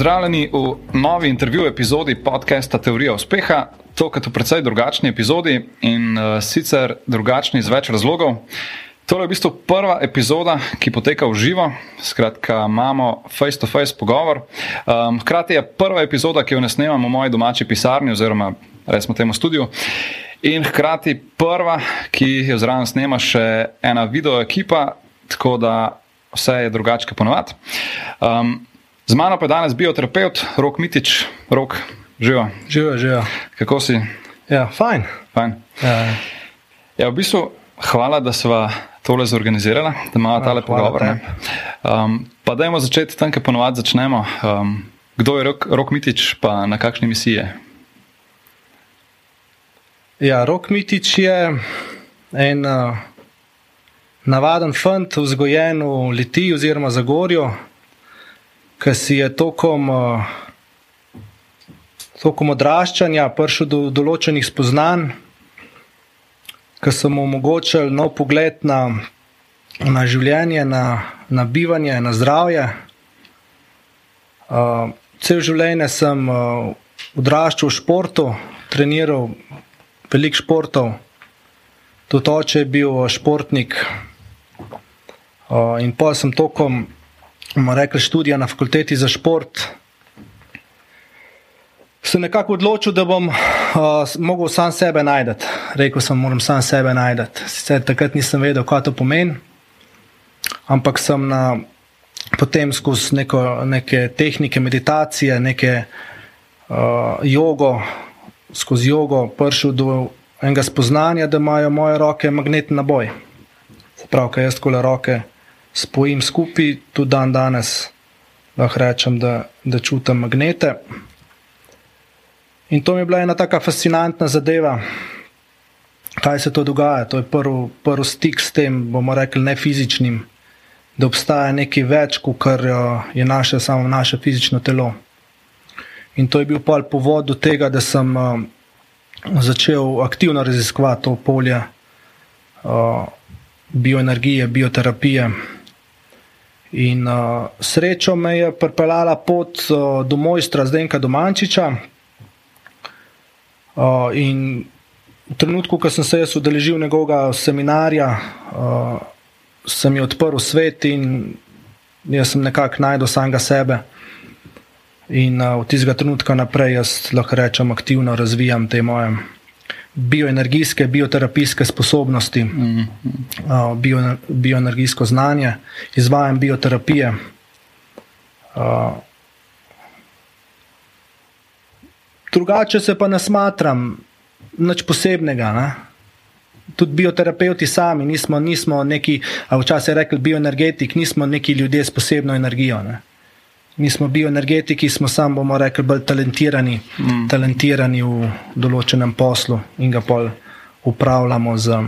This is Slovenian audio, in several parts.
Pozdravljeni v novi intervju epizodi podcasta Teorija uspeha, tokrat v precej drugačni epizodi in uh, sicer drugačni iz več razlogov. To je v bistvu prva epizoda, ki poteka v živo, skratka, imamo face-to-face pogovor. Um, hkrati je prva epizoda, ki jo ne snemam v moji domači pisarni, oziroma resmo temu studiu. In hkrati prva, ki jo zraven snema še ena video ekipa, tako da vse je drugače, kot ponovadi. Um, Z mano pa je danes bioterapeut, rok Mitič, rok, živo. Živo, živo. Kako si? Ja, fajn. fajn. Ja. ja, v bistvu hvala, da smo tole zorganizirali, da imamo ja, tale pogovor. Um, pa dajmo začeti tam, kjer ponovadi začnemo. Um, kdo je rok, rok Mitič, pa na kakšni misiji je? Ja, rok Mitič je en uh, navaden fant, vzgojen v Litiji oziroma Zagorju ki si je tokom, uh, tokom odraščanja prišel do določenih spoznanj, ki so mu omogočili nov pogled na, na življenje, na, na bivanje, na zdravje. Uh, cel življenje sem uh, odraščal v športu, treniral veliko športov, tudi oče je bil športnik. Uh, in pa sem tokom bomo rekli, študija na fakulteti za šport. Se nekako odločil, da bom uh, mogel sam sebe najti. Rekel sem, moram sam sebe najti. Sicer takrat nisem vedel, kaj to pomeni, ampak sem na, potem skozi neko, neke tehnike meditacije, neke uh, jogo, skozi jogo prišel do enega spoznanja, da imajo moje roke magnetni naboj. Prav, kaj jaz kole roke spojim skupaj, tudi dan danes lahko rečem, da, da čutim magnete. In to mi je bila ena tako fascinantna zadeva, kaj se to dogaja. To je prvi prv stik s tem, bomo rekli, ne fizičnim, da obstaja nekaj več, kot eh, je naše, samo naše fizično telo. In to je bil pol povod do tega, da sem uh, začel aktivno raziskovati to polje uh, bioenergije, bioterapije. In uh, srečo me je pripeljala pot uh, do mojstra Zdenka Domančiča. Uh, in v trenutku, ko sem se jaz udeležil njegovega seminarja, uh, sem jih odprl svet in jaz sem nekako najdel samega sebe. In uh, od tistega trenutka naprej jaz lahko rečem, aktivno razvijam te moje bioenergijske, bioterapijske sposobnosti, mm -hmm. bio, bioenergijsko znanje, izvajam bioterapije. Drugače se pa ne smatram nič posebnega. Ne? Tudi bioterapeuti sami nismo, nismo neki, včasih rekli bioenergetik, nismo neki ljudje s posebno energijo. Ne? Mi smo bioenergetiki, smo samo, bomo rekli, bolj talentirani, mm. talentirani v določenem poslu in ga pol upravljamo z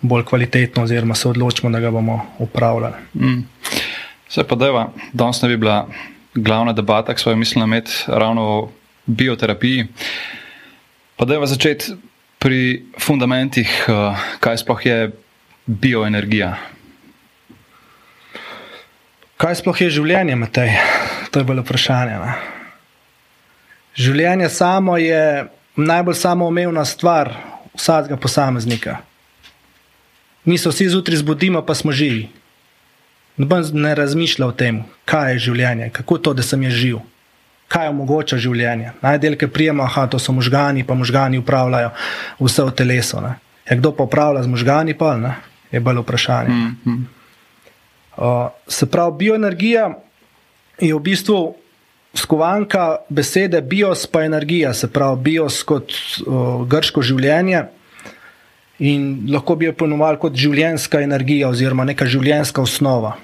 bolj kvalitetno, oziroma se odločimo, da ga bomo upravljali. Mm. Vse pa deva, danes ne bi bila glavna debata, ki smo jo mislili imeti ravno o bioterapiji. Pa deva začeti pri fundamentih, eh, kaj sploh je bioenergija. Kaj sploh je življenje, Matej? To je bilo vprašanje. Ne? Življenje samo je najbolj samoumevna stvar vsakega posameznika. Mi se vsi zjutraj zbudimo, pa smo živi. Noben ne razmišlja o tem, kaj je življenje, kako to, da sem jaz živ, kaj omogoča življenje. Najdelke prijema, da to so možgani, pa možgani upravljajo vse v telesu. Ja, kdo pa upravlja z možgani, pa ne? je bilo vprašanje. Mm -hmm. Uh, se pravi, bioenergija je v bistvu skovanka besede bios pa energija, se pravi, bios kot uh, grško življenje. In lahko bi jo ponovili kot življenjska energija, oziroma neka življenjska osnova.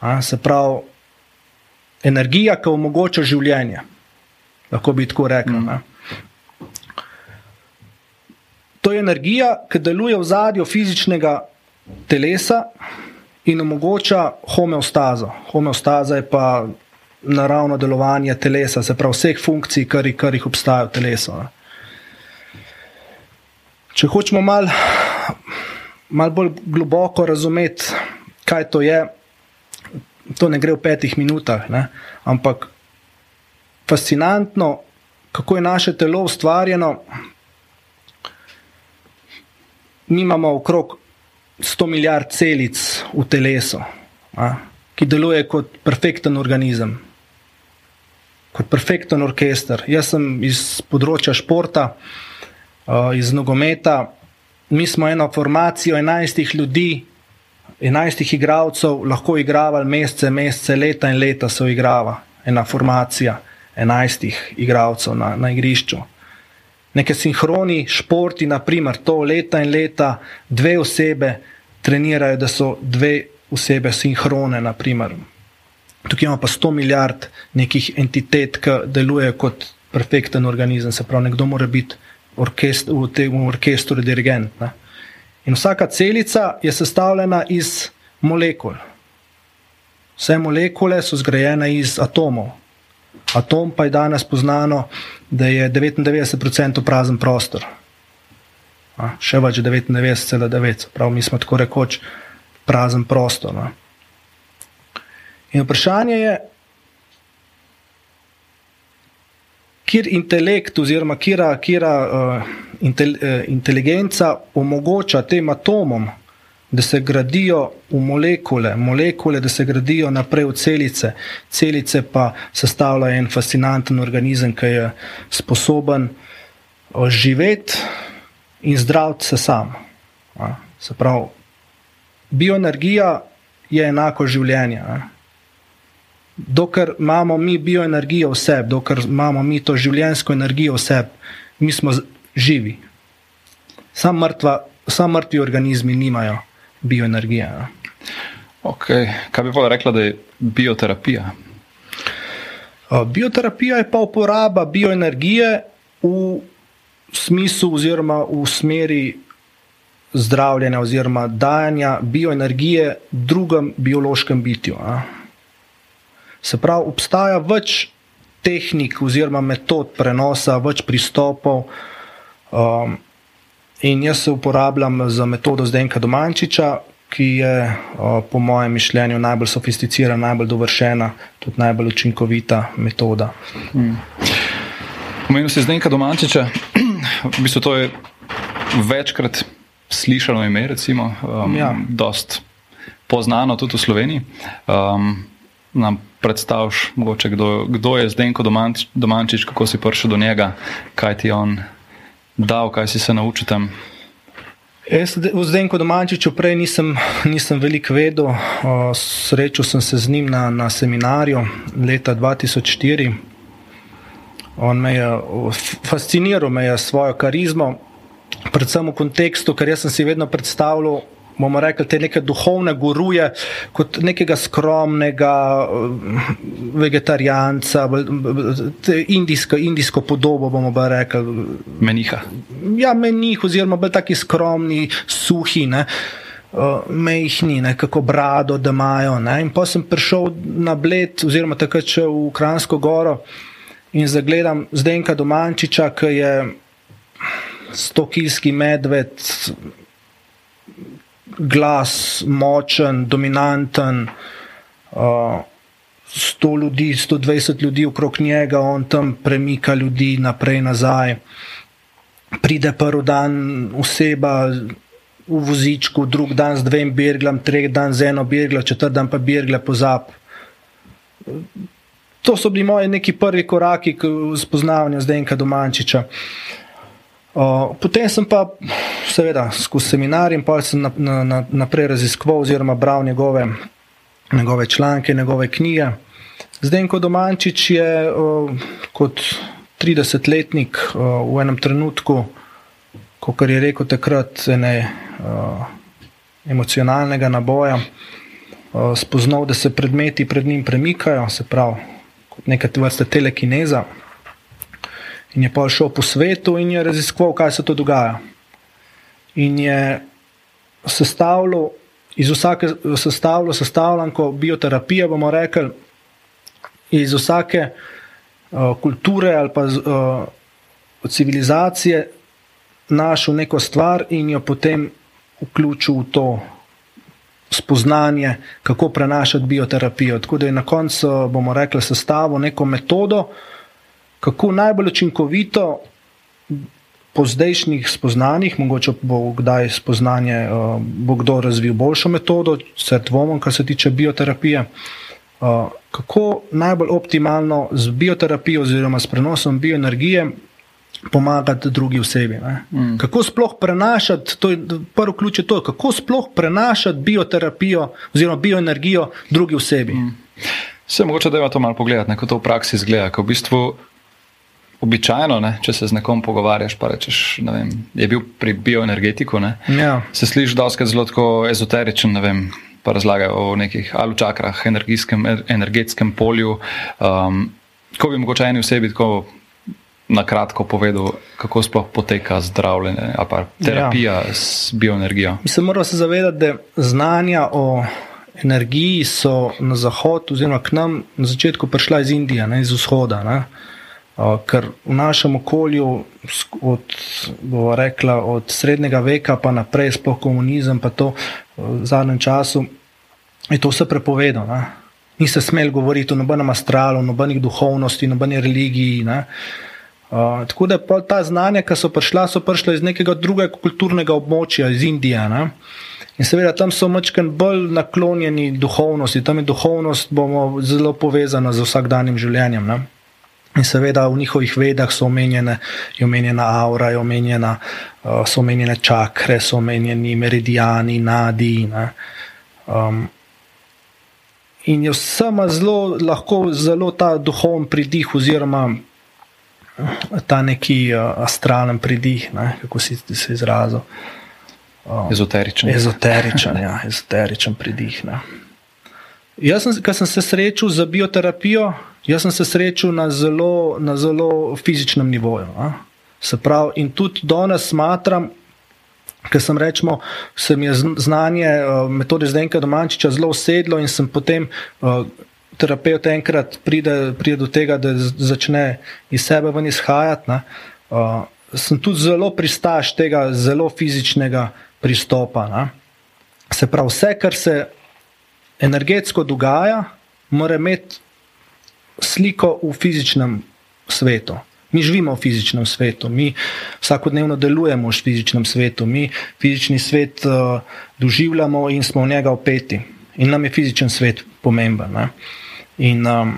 A, se pravi, energija, ki omogoča življenje. Lahko bi tako rekel. Mm. To je energija, ki deluje v zadju fizičnega telesa, in omogoča homeostazo. Homeostaza je pa naravno delovanje telesa, se pravi vseh funkcij, kar, kar jih obstaja v telesu. Če hočemo malo mal bolj globoko razumeti, kaj to je, to ne gre v petih minutah, ne? ampak fascinantno, kako je naše telo ustvarjeno. Mi imamo okrog 100 milijard celic v telesu, a, ki deluje kot perfekten organizem, kot perfekten orkester. Jaz sem iz področja športa, a, iz nogometa. Mi smo eno formacijo 11 ljudi, 11 igralcev, lahko igravali mesece, mesece, leta in leta so igrava, ena formacija 11 igralcev na, na igrišču. Neke sinhroni športi, naprimer, to leta in leta, dve osebe trenirajo, da so dve osebe sinhrone. Naprimer. Tukaj imamo pa 100 milijard nekih entitet, ki delujejo kot perfekten organizem, se pravi, nekdo mora biti orkest, v tem orkestru dirigent. Ne. In vsaka celica je sestavljena iz molekul. Vse molekule so zgrajene iz atomov. Atom pa je danes poznano, da je 99% prazen prostor. A, še več 99,9, prav mi smo tako rekoč prazen prostor. Ne. In vprašanje je, kjer intelekt oziroma kjera, kjera uh, intel, uh, inteligenca omogoča tem atomom, da se gradijo v molekule, molekule, da se gradijo naprej v celice, celice pa sestavljajo en fascinanten organizem, ki je sposoben uh, živeti in zdraviti se sam. Se pravi, bioenergija je enako življenje. Dokler imamo mi bioenergijo v sebi, dokler imamo mi to življensko energijo v sebi, mi smo živi. Sam, mrtva, sam mrtvi organizmi nimajo bioenergije. Okay. Kaj bi pa rekla, da je bioterapija? Bioterapija je pa uporaba bioenergije v smislu oziroma v smeri zdravljenja oziroma dajanja bioenergije drugem biološkem bitju. A? Se pravi, obstaja več tehnik oziroma metod prenosa, več pristopov. Um, in jaz se uporabljam za metodo Zdenka Domančiča, ki je po mojem mišljenju najbolj sofisticirana, najbolj dovršena, tudi najbolj učinkovita metoda. Hmm. si Zdenka Domančiča, v bistvu to je večkrat slišano ime, recimo, um, ja. dost poznano tudi v Sloveniji. Um, nam predstaviš, mogoče, kdo, kdo je Zdenko Domančič, kako si prišel do njega, kaj ti je on dal, kaj si se naučil tam. Jaz v Zdenko Domančiču prej nisem, nisem veliko vedel. Srečal sem se z njim na, na seminarju leta 2004. On me je fasciniral me je svojo karizmo, predvsem v kontekstu, ker jaz sem si vedno predstavljal bomo rekli, te neke duhovne guruje, kot nekega skromnega eh, vegetarijanca, indijsko, indijsko podobo, bomo pa rekli. Meniha. Ja, menih, oziroma bolj taki skromni, suhi. Ne. Uh, mehni, kako brado, da imajo. Ne? In potem sem prišel na Bled, oziroma takrat še v Kransko goro in zagledam Zdenka Domančiča, ki je stokilski medved, glas, močen, dominanten. Uh, 100 ljudi, 120 ljudi okrog njega, on tam premika ljudi naprej in nazaj. Pride prvi dan oseba v vozičku, drug dan z dvem birglom, tretji dan z eno birglo, četrti dan pa birgle pozab. To so bili moji neki prvi koraki k spoznavanju Zdenka Domančiča. Uh, potem sem pa seveda skozi seminar in pa sem naprej na, na, na raziskoval oziroma bral njegove, njegove članke, njegove knjige. Zdaj, ko Domančič je uh, kot 30-letnik uh, v enem trenutku, kot je rekel takrat, ene, uh, emocionalnega naboja, uh, spoznal, da se predmeti pred njim premikajo, se pravi, kot neka vrsta telekineza. In je pa šel po svetu in je raziskoval, kaj se to dogaja in je sestavljal iz vsake sestavljal sestavljanko bioterapije, bomo rekli, iz vsake uh, kulture ali pa uh, civilizacije našel neko stvar in jo potem vključil v to spoznanje, kako prenašati bioterapijo. Tako da je na koncu, bomo rekli, sestavil neko metodo, kako najbolj učinkovito. Po zdajšnjih spoznanjih, mogoče bo kdaj spoznanje, uh, bo kdo razvil boljšo metodo, se dvomim, kar se tiče bioterapije. Uh, kako najbolj optimalno z bioterapijo oziroma s prenosom bioenergije pomagati drugi osebi. Mm. Kako sploh prenašati, to je prvo ključ, je to, kako sploh prenašati bioterapijo oziroma bioenergijo drugi osebi. Mm. Vse mogoče, da ima to malo pogledati, kako to v praksi izgleda. V bistvu, običajno, ne, če se z nekom pogovarjaš, pa rečeš, da je bil pri bioenergetiku, ne, ja. se slišiš doskrat zelo ezoteričen, ne vem. Pa razlagajo o nekih alučakrah, energetskem polju. Um, ko bi mogoče eni osebi tako na kratko povedal, kako sploh poteka zdravljenje ali terapija ja. s bioenergijo. Mi se moramo zavedati, da znanja o energiji so na zahod, oziroma k nam na začetku prišla iz Indije, ne iz vzhoda. Ne. Ker v našem okolju, od, rekla, od srednjega veka pa naprej, sploh komunizem, pa to v zadnjem času, je to vse prepovedano. Ni se smel govoriti o nobenem astralu, nobenih duhovnosti, nobeni religiji. Ne. Uh, tako da ta znanja, ki so prišla, so prišla iz nekega drugega kulturnega območja, iz Indije. Ne? In seveda tam so mačken bolj naklonjeni duhovnosti, tam je duhovnost zelo povezana z vsakdanjim življenjem. Ne? In seveda v njihovih vedah so omenjene, je omenjena aura, je omenjena, uh, so omenjene čakre, so omenjeni meridijani, nadi. Um, in je vsema zelo lahko zelo ta duhovni pridih oziroma ta neki uh, astralen pridih, ne, kako si se izrazil. Um, ezoteričen. Ezoteričen, ja, ezoteričen pridih. Ne. Jaz, sem, ko sem se srečal z bioterapijo, jaz sem se srečal na zelo, na zelo fizičnem nivoju. Ne. Se pravi, in tudi danes smatram, ker sem rečemo, se mi je znanje uh, metode Zdenka Domančiča zelo usedlo in sem potem. Uh, terapeut enkrat pride, pride do tega, da začne iz sebe ven izhajati. Uh, sem tudi zelo pristaš tega zelo fizičnega pristopa. Ne? Se pravi, vse, kar se energetsko dogaja, mora imeti sliko v fizičnem svetu. Mi živimo v fizičnem svetu, mi vsakodnevno delujemo v fizičnem svetu, mi fizični svet uh, doživljamo in smo v njega opeti. In nam je fizičen svet pomemben. Uh, In um,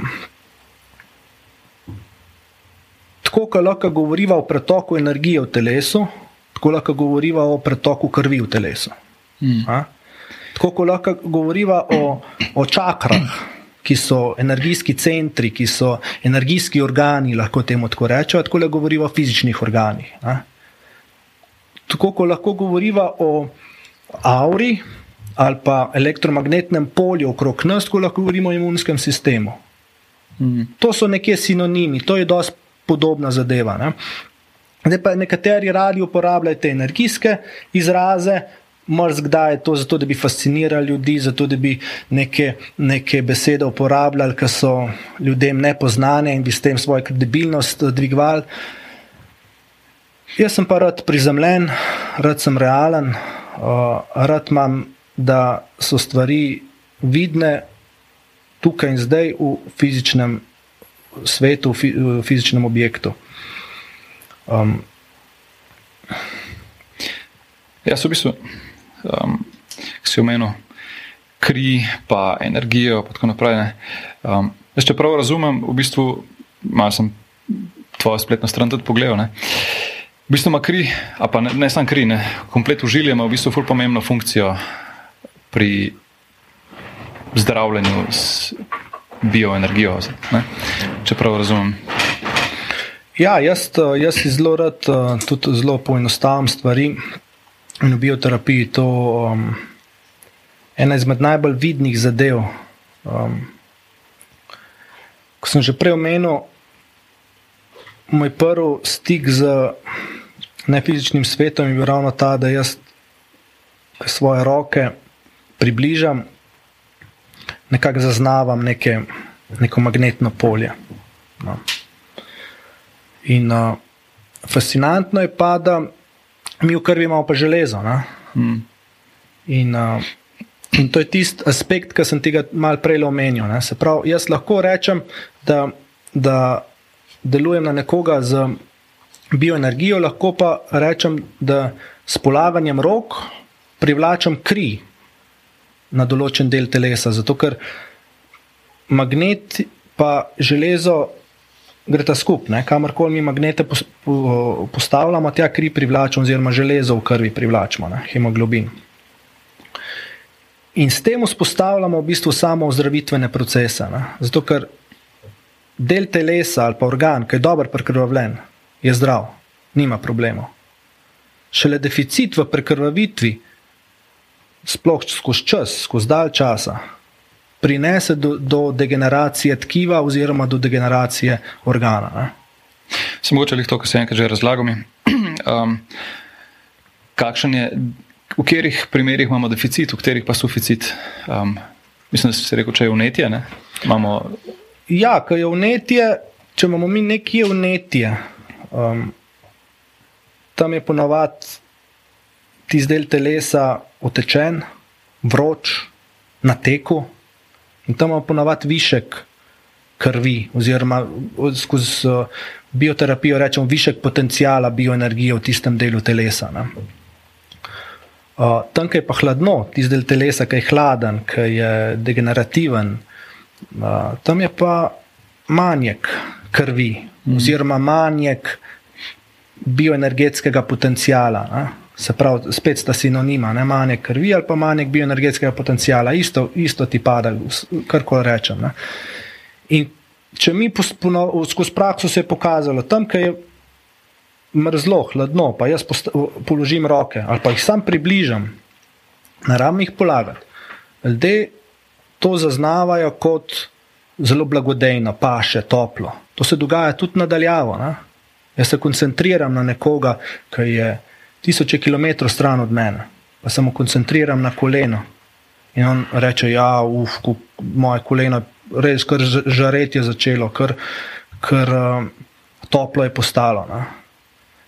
tako, kot lahko govorimo o pretoku energije v telesu, tako lahko govorimo o pretoku krvi v telesu. Mm. Tako, kot lahko govorimo o, o čakrah, ki so energijski centri, ki so energijski organi, lahko temu tako rečemo, tako lahko govorimo o fizičnih organih. A? Tako, kot lahko govorimo o auri ali pa elektromagnetnem polju okrog nas, ko lahko govorimo o imunskem sistemu. Mm. To so nekje sinonimi, to je dosti podobna zadeva. Ne? Zdaj pa nekateri radi uporabljajo te energijske izraze. Mrzkdaj je to zato, da bi fascinirali ljudi, zato, da bi neke, neke besede uporabljali, ki so ljudem nepoznane in bi s tem svojo kredibilnost dvigovali. Jaz sem pa rad prizemljen, rad sem realen, uh, rad imam da so stvari vidne tukaj in zdaj v fizičnem svetu, v fizičnem objektu. Um, Jaz, v bistvu, um, si omenil kri, pa energijo, in tako naprej. Um, jaz, če prav razumem, v bistvu, malo sem tvojo spletno stran tudi pogledal. Ne? V bistvu ima kri, pa ne, ne samo kri, ne, komplet užilja ima v bistvu ful pomembno funkcijo pri zdravljenju s bioenergijo, ne? če prav razumem. Ja, jaz, jaz zelo rad tudi zelo poenostavim stvari. In v bioterapiji to um, ena izmed najbolj vidnih zadev. Um, ko sem že prej omenil, moj prvi stik z nefizičnim svetom je bil ravno ta, da jaz svoje roke približam, nekako zaznavam neke, neko magnetno polje. No. In uh, fascinantno je pa, da mi v krvi imamo pa železo. Mm. In uh, In to je tisti aspekt, ki sem ti ga mal prej omenil. Ne. Se pravi, jaz lahko rečem, da, da delujem na nekoga z bioenergijo, lahko pa rečem, da s polaganjem rok privlačam kri na določen del telesa. Zato ker magnet pa železo gre ta skupaj, kamorkoli mi magnete postavljamo, tja kri privlačimo, oziroma železo v krvi privlačimo, ne? hemoglobin. In s tem vzpostavljamo v bistvu samo ozdravitvene procese. Ne? Zato, ker del telesa ali pa organ, ki je dobro prekrvavljen, je zdrav, nima problemov. Šele deficit v prekrvavitvi, sploh skozi čas, skozi dalj časa, prinese do, do degeneracije tkiva oziroma do degeneracije organa. Ne? Sem mogoče ali to, kar se enkrat že razlagal. Um, kakšen je, v katerih primerih imamo deficit, v katerih pa suficit? Um, mislim, da si rekel, če je vnetje. Imamo... Ja, ko je vnetje, če imamo mi nekje vnetje, um, tam je ponovadi tisti del telesa otečen, vroč, na teku. In tam imamo ponavadi višek krvi, oziroma skozi uh, bioterapijo rečemo višek potencijala bioenergije v tistem delu telesa. Uh, tam, ki je pa hladno, tisti del telesa, ki je hladen, ki je degenerativen, uh, tam je pa manjek krvi, mm. oziroma manjek bioenergetskega potencijala. Ne? Se pravi, spet sta sinonima, ne manjek krvi ali pa manjek bioenergetskega potencijala, isto, isto ti pada, kar koli rečem. Ne. In če mi skozi prakso se je pokazalo, tam, kjer je mrzlo, hladno, pa jaz položim roke ali pa jih sam približam, ne rabim jih polagati. Ljudje to zaznavajo kot zelo blagodejno, paše, toplo. To se dogaja tudi nadaljavo. Ne. Jaz se koncentriram na nekoga, ki je tisoče kilometrov stran od mene, pa se mu koncentriram na koleno. In on reče: Ja, uf, moje koleno, res, kar žareti je začelo, kar, kar uh, toplo je postalo. Ne?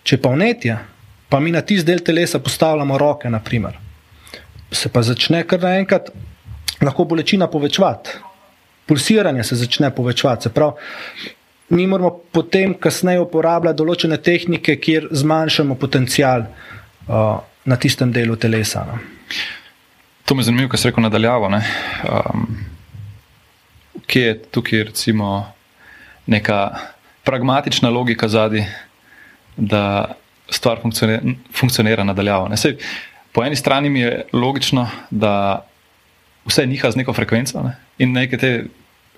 Če pa vnetje, pa mi na tisti del telesa postavljamo roke, naprimer, se pa začne kar naenkrat lahko bolečina povečevati. Pulsiranje se začne povečevati. Se pravi, mi moramo potem kasneje uporabljati določene tehnike, kjer zmanjšamo potencial uh, na tistem delu telesa. No. To me zanima, kaj se reko nadaljavo. Um, kje je tukaj recimo neka pragmatična logika zadnji, da stvar funkcionira, funkcionira nadaljavo. Sej, po eni strani mi je logično, da vse niha z neko frekvenco ne? in neke te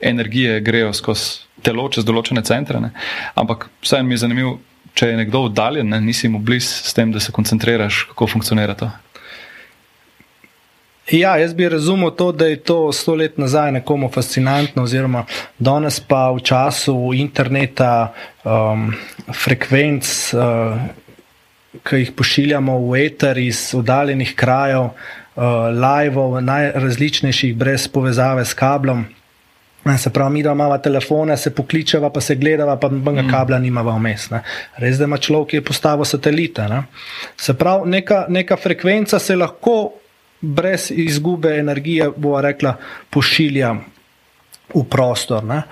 energije grejo skozi telo, čez določene centre. Ne? Ampak vseeno mi je zanimivo, če je nekdo oddaljen, ne? nisi mu blizu s tem, da se koncentriraš, kako funkcionira to. Ja, jaz bi razumel to, da je to sto let nazaj nekomu fascinantno, oziroma danes pa v času interneta, um, frekvenc, uh, ki jih pošiljamo v eter iz oddaljenih krajev, uh, live, najrazličnejših, brez povezave s kablom. Se pravi, mi da imamo telefone, se pokličeva, pa se gledava, pa nobenega mm. kabla nimava vmes. Ne. Res da ima človek, ki je postavil satelite. Ne. Se pravi, neka, neka frekvenca se lahko brez izgube energije, bo rekla, pošilja v prostor. Ne.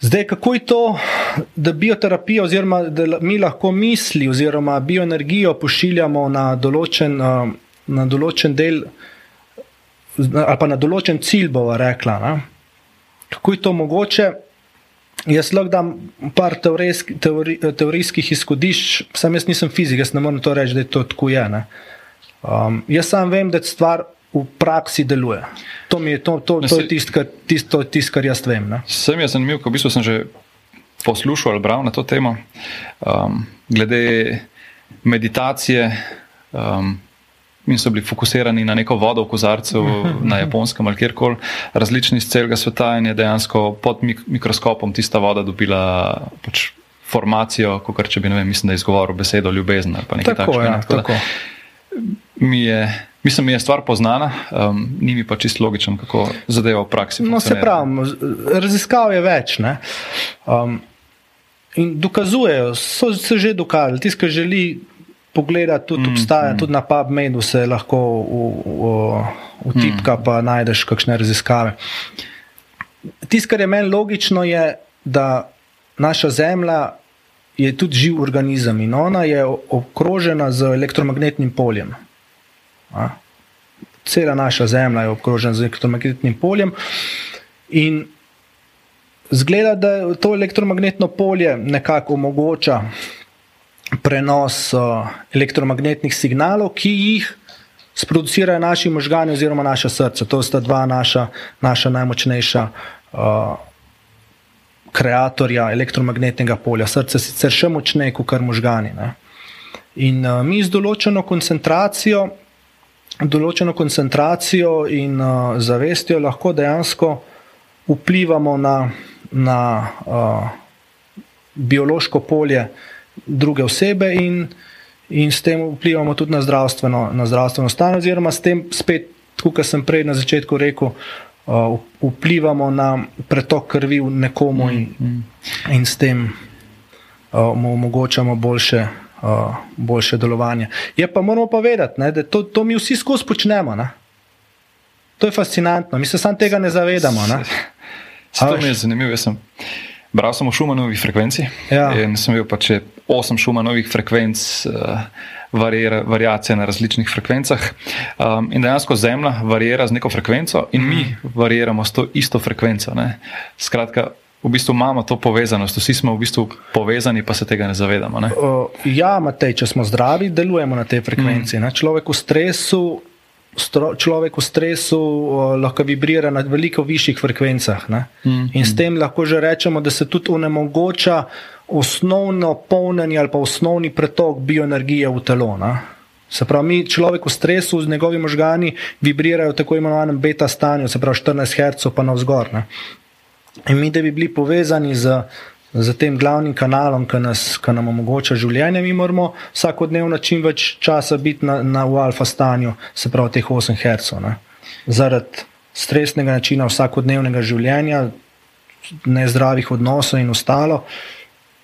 Zdaj, kako je to, da bioterapija, oziroma da mi lahko misli, oziroma bioenergijo pošiljamo na določen, na določen del ali pa na določen cilj, bova rekla. Ne? Kako je to mogoče? Jaz lahko dam par teorijski, teori, teorijskih izhodišč, sam jaz nisem fizik, jaz ne morem to reči, da je to tako. Je, um, jaz sam vem, da stvar v praksi deluje. To, je, to, to, to je tisto, kar, tist, tist, kar jaz vem. Ne? Sem jaz zanimiv, ko v bistvu sem že poslušal ali bral na to temo. Um, glede meditacije. Um, in so bili fokusirani na neko vodo v kozarcu na japonskem ali kjerkoli, različni iz celega sveta in je dejansko pod mik mikroskopom tista voda dobila pač formacijo, kot če bi, ne vem, mislim, da je izgovoril besedo ljubezen ali pa nekaj tako, takšnega. Ja, tako. Mi je, mislim, mi je stvar poznana, um, ni mi pa čisto logično, kako zadeva v praksi. No, se pravi, raziskav je več. Um, in dokazujejo, so se že dokazali, tisti, ki želi pogledati, tudi mm, obstaja, mm. tudi na PubMedu se lahko vtipka, mm. pa najdeš kakšne raziskave. Tisto, kar je meni logično, je, da naša Zemlja je tudi živ organizem in ona je obkrožena z elektromagnetnim poljem. A? Cela naša Zemlja je obkrožena z elektromagnetnim poljem. In zgleda, da to elektromagnetno polje nekako omogoča prenos uh, elektromagnetnih signalov, ki jih sproducirajo naši možgani oziroma naša srca. To sta dva naša, naša najmočnejša uh, kreatorja elektromagnetnega polja. Srce sicer še močneje kot možgani. Ne? In uh, mi z določeno koncentracijo, določeno koncentracijo in uh, zavestjo lahko dejansko vplivamo na, na uh, biološko polje druge osebe in, in s tem vplivamo tudi na zdravstveno, na zdravstveno stanje, oziroma s tem spet, kot sem prej na začetku rekel, uh, vplivamo na pretok krvi v nekomu in, mm. in s tem uh, mu omogočamo boljše, uh, boljše delovanje. Je pa moramo pa vedeti, ne, da to, to mi vsi skozi počnemo. Ne. To je fascinantno, mi se sam tega ne zavedamo. Ne. To mi je zanimivo. Jaz sem bral samo šumanovih frekvenci. Ja. In sem videl, pa če osem šumanovih frekvenc. Uh, variacije na različnih frekvencah. Um, in dejansko Zemlja varira z neko frekvenco, in mi variramo s to isto frekvenco. Ne? Skratka, v bistvu imamo to povezanost, vsi smo v bistvu povezani, pa se tega ne zavedamo. Ne? Uh, ja, Matej, če smo zdravi, delujemo na tej frekvenci. Mm. Človek v stresu. Človek v stresu uh, lahko vibrira na veliko višjih frekvencah. Mm, in s mm. tem lahko že rečemo, da se tudi onemogoča osnovno polnjenje ali pa osnovni pretok bioenergije v telo. Na? Se pravi, mi človek v stresu z njegovimi možgani vibrirajo v tako imenovanem beta stanju, se pravi 14 Hz pa navzgor. Ne? In mi, da bi bili povezani z, z tem glavnim kanalom, ki, nas, ki nam omogoča življenje, mi moramo vsakodnevno čim več časa biti na, na v alfa stanju, se pravi teh 8 Hz. Zaradi stresnega načina vsakodnevnega življenja, nezdravih odnosov in ostalo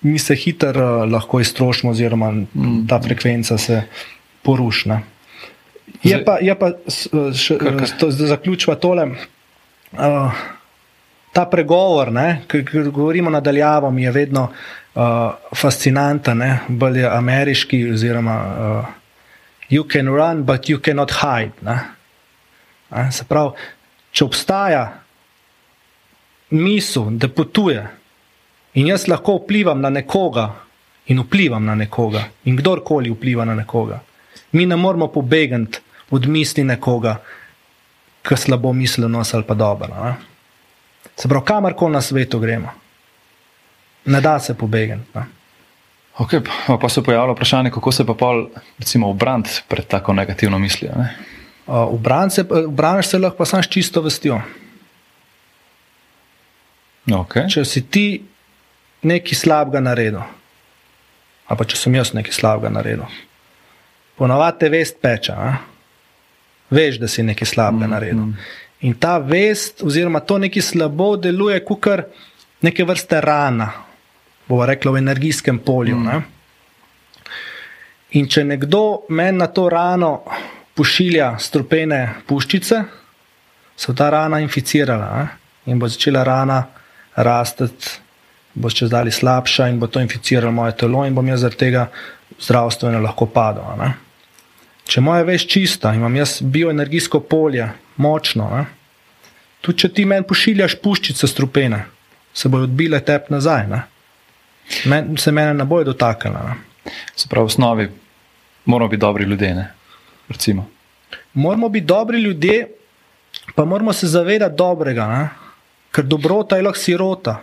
mi se hitro uh, lahko iztrošimo, oziroma mm. ta frekvenca se poruši. Je pa, je pa še, to, da zaključva tole. Uh, ta pregovor, ki govorimo nadaljavo, mi je vedno uh, fascinanten, bolj je ameriški. Oziroma, uh, you can run, but you cannot hide. Se pravi, če obstaja misel, da potuje. In jaz lahko vplivam na nekoga in vplivam na nekoga, in kdorkoli vpliva na nekoga. Mi ne moramo pobegati od misli nekoga, ki slabo misli nos ali pa dobro. Ne? Se pravi, kamorkoli na svetu gremo, ne da se pobegati. Okay, pa se pojavlja vprašanje, kako se pa pol, recimo, obrant pred tako negativno mislijo. Ne? Obraniš se lahko pa samo s čisto vestjo. Okay. Če si ti nekaj slabega naredil, ali pa če sem jaz nekaj slabega naredil. Ponovadi te vest peče, a? veš, da si nekaj slabega mm, naredil. Mm. In ta vest, oziroma to nekaj slabo, deluje kot neke vrste rana, bomo rekli v energijskem polju. Mm. In če nekdo meni na to rano pošilja strupene puščice, se ta rana inficirala a? in bo začela rana rasti bo čez dalje slabša in bo to inficiralo moje telo, in bom jaz zaradi tega zdravstveno lahko padel. Ne? Če moja veš čista, imam jaz bioenergijsko polje, močno, ne? tudi če ti meni pošiljaš puščice strupene, se bojo odbile tep nazaj. Ne? Men, se mene ne bojo dotaknile. Se pravi, v osnovi moramo biti dobri ljudje. Moramo biti dobri ljudje, pa moramo se zavedati dobrega, ne? ker dobrota je lahko sirota.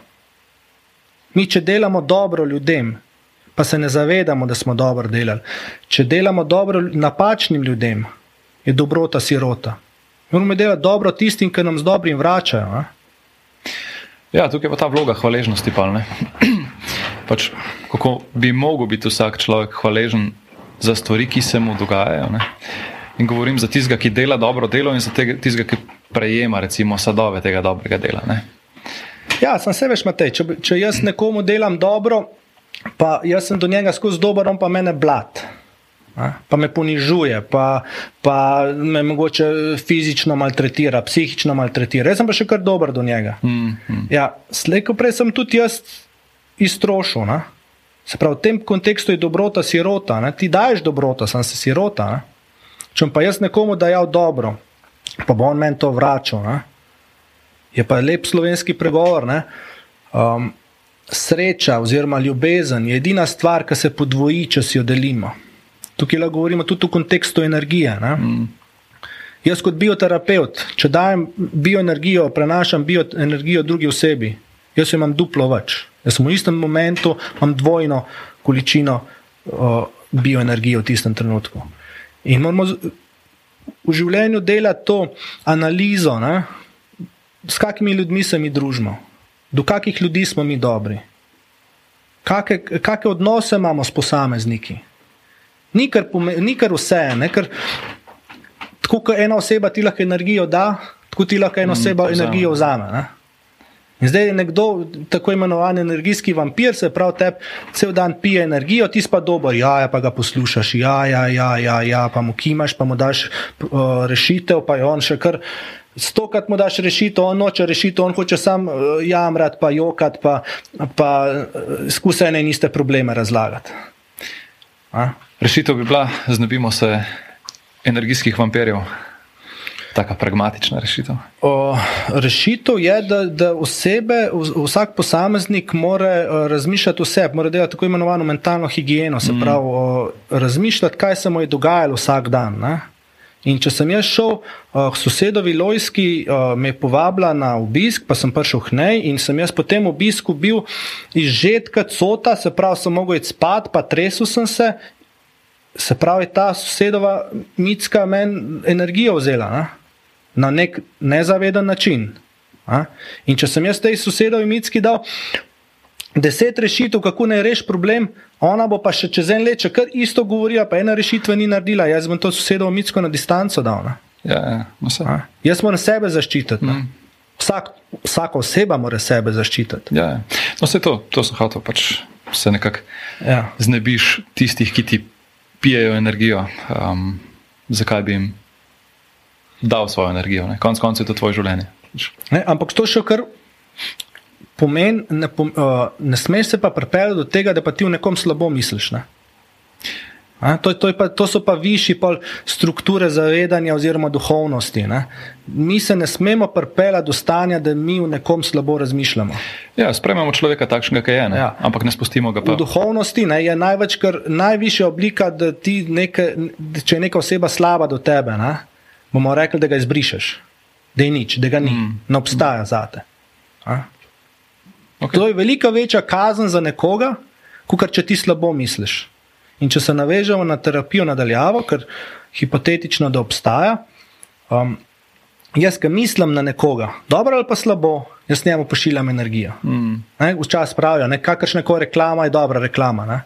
Mi, če delamo dobro ljudem, pa se ne zavedamo, da smo dobro delali. Če delamo dobro napačnim ljudem, je dobrota sirota. Moramo delati dobro tistim, ki nam z dobrim vračajo. Ne? Ja, tukaj je pa ta vloga hvaležnosti. Pa, pač, kako bi lahko bil vsak človek hvaležen za stvari, ki se mu dogajajo. Ne? In govorim za tistega, ki dela dobro delo, in za tistega, ki prejema recimo, sadove tega dobrega dela. Ne? Ja, sem se veš, Matej. Če, če jaz nekomu delam dobro, pa jaz sem do njega skozi dober, on pa mene blat. Pa me ponižuje, pa, pa me mogoče fizično maltretira, psihično maltretira. Jaz sem pa še kar dober do njega. Mm, mm. Ja, Slejko prej sem tudi jaz iztrošil. Ne? Se pravi, v tem kontekstu je dobrota sirota. Ne? Ti daješ dobrota, sem se sirota. Ne? Če pa jaz nekomu dajal dobro, pa bo on meni to vračal. Ne? Je pa lep slovenski pregovor. ne. Um, sreča oziroma ljubezen je edina stvar, ki se podvoji, če si jo delimo. Tukaj lahko govorimo tudi v kontekstu energije. Ne? Mm. Jaz kot bioterapeut, če dajem bioenergijo, prenašam bioenergijo drugi osebi, jaz jo imam duplo več. Jaz v istem momentu, imam dvojno količino uh, bioenergije v tistem trenutku. In moramo v življenju delati to analizo, ne? s kakimi ljudmi se mi družimo, do kakih ljudi smo mi dobri, kakšne odnose imamo s posamezniki. Ni kar, ni kar vse, ne? ker tako kot ena oseba ti lahko energijo da, tako ti lahko ena Mm, oseba vzame. energijo vzame. Ne? In zdaj je nekdo, tako imenovan energijski vampir, se pravi, te cel dan pije energijo, ti pa dober, ja, ja, pa ga poslušaš, ja, ja, ja, ja, ja pa mu kimaš, pa mu daš uh, rešitev, pa je on še kar. Stokrat mu daš rešitev, on noče rešitev, on hoče sam uh, jamrati, pa jokati, pa, pa uh, skusaj ene in iste probleme razlagati. A? Rešitev bi bila, znebimo se energijskih vampirjev. Taka pragmatična rešitev. O, rešitev je, da, da osebe, vsak posameznik mora eh, razmišljati o sebi, mora delati tako imenovano mentalno higieno, se Mm. pravi, o, razmišljati, kaj se mu je dogajalo vsak dan. Ne? In če sem jaz šel uh, k sosedovi Lojski, uh, me je povabila na obisk, pa sem prišel k njej in sem jaz po tem obisku bil izžetka cota, se pravi, sem mogel iti spat, pa tresel sem se. Se pravi, ta sosedova mitska meni energijo vzela. Ne? na nek nezaveden način. A? In če sem jaz tej sosedovi mitski dal deset rešitev, kako naj reši problem, ona bo pa še čez en let, če kar isto govorila, pa ena rešitve ni naredila, jaz bom to sosedovo mitsko na distanco dal. Ne? Ja, ja, vse. A? Jaz moram sebe zaščititi. ne. Vsak, vsaka oseba mora sebe zaščititi. Ja, ja. no, vse to, to sem hotel, pač se nekako Ja. znebiš tistih, ki ti pijejo energijo. Um, zakaj bi jim dal svojo energijo? Ne? Konec koncev je to tvoje življenje. Ne, ampak to še kar pomeni, ne, pom, uh, ne smeš se pa pripeljati do tega, da pa ti v nekom slabo misliš. Ne? A, to, to, pa, to so pa višji pol strukture zavedanja oziroma duhovnosti. Ne? Mi se ne smemo pripeljati do stanja, da mi v nekom slabo razmišljamo. Ja, sprememo človeka takšnega, ki je, ne? Ja. ampak ne spustimo ga V pa. duhovnosti ne, je največ, kar, najvišja oblika, da ti neke, če je neka oseba slaba do tebe, ne, bomo rekli, da ga izbrišeš, da je nič, da ga ni, mm. ne obstaja zate. A? Okay. To je velika večja kazen za nekoga, kot če ti slabo misliš. In če se navežemo na terapijo nadaljavo, ker hipotetično da obstaja, um, jaz, ki mislim na nekoga, dobro ali pa slabo, jaz njemu pošiljam energijo. Mm. Ne, včasih pravijo, ne, kakršna koli reklama je dobra reklama. Ne.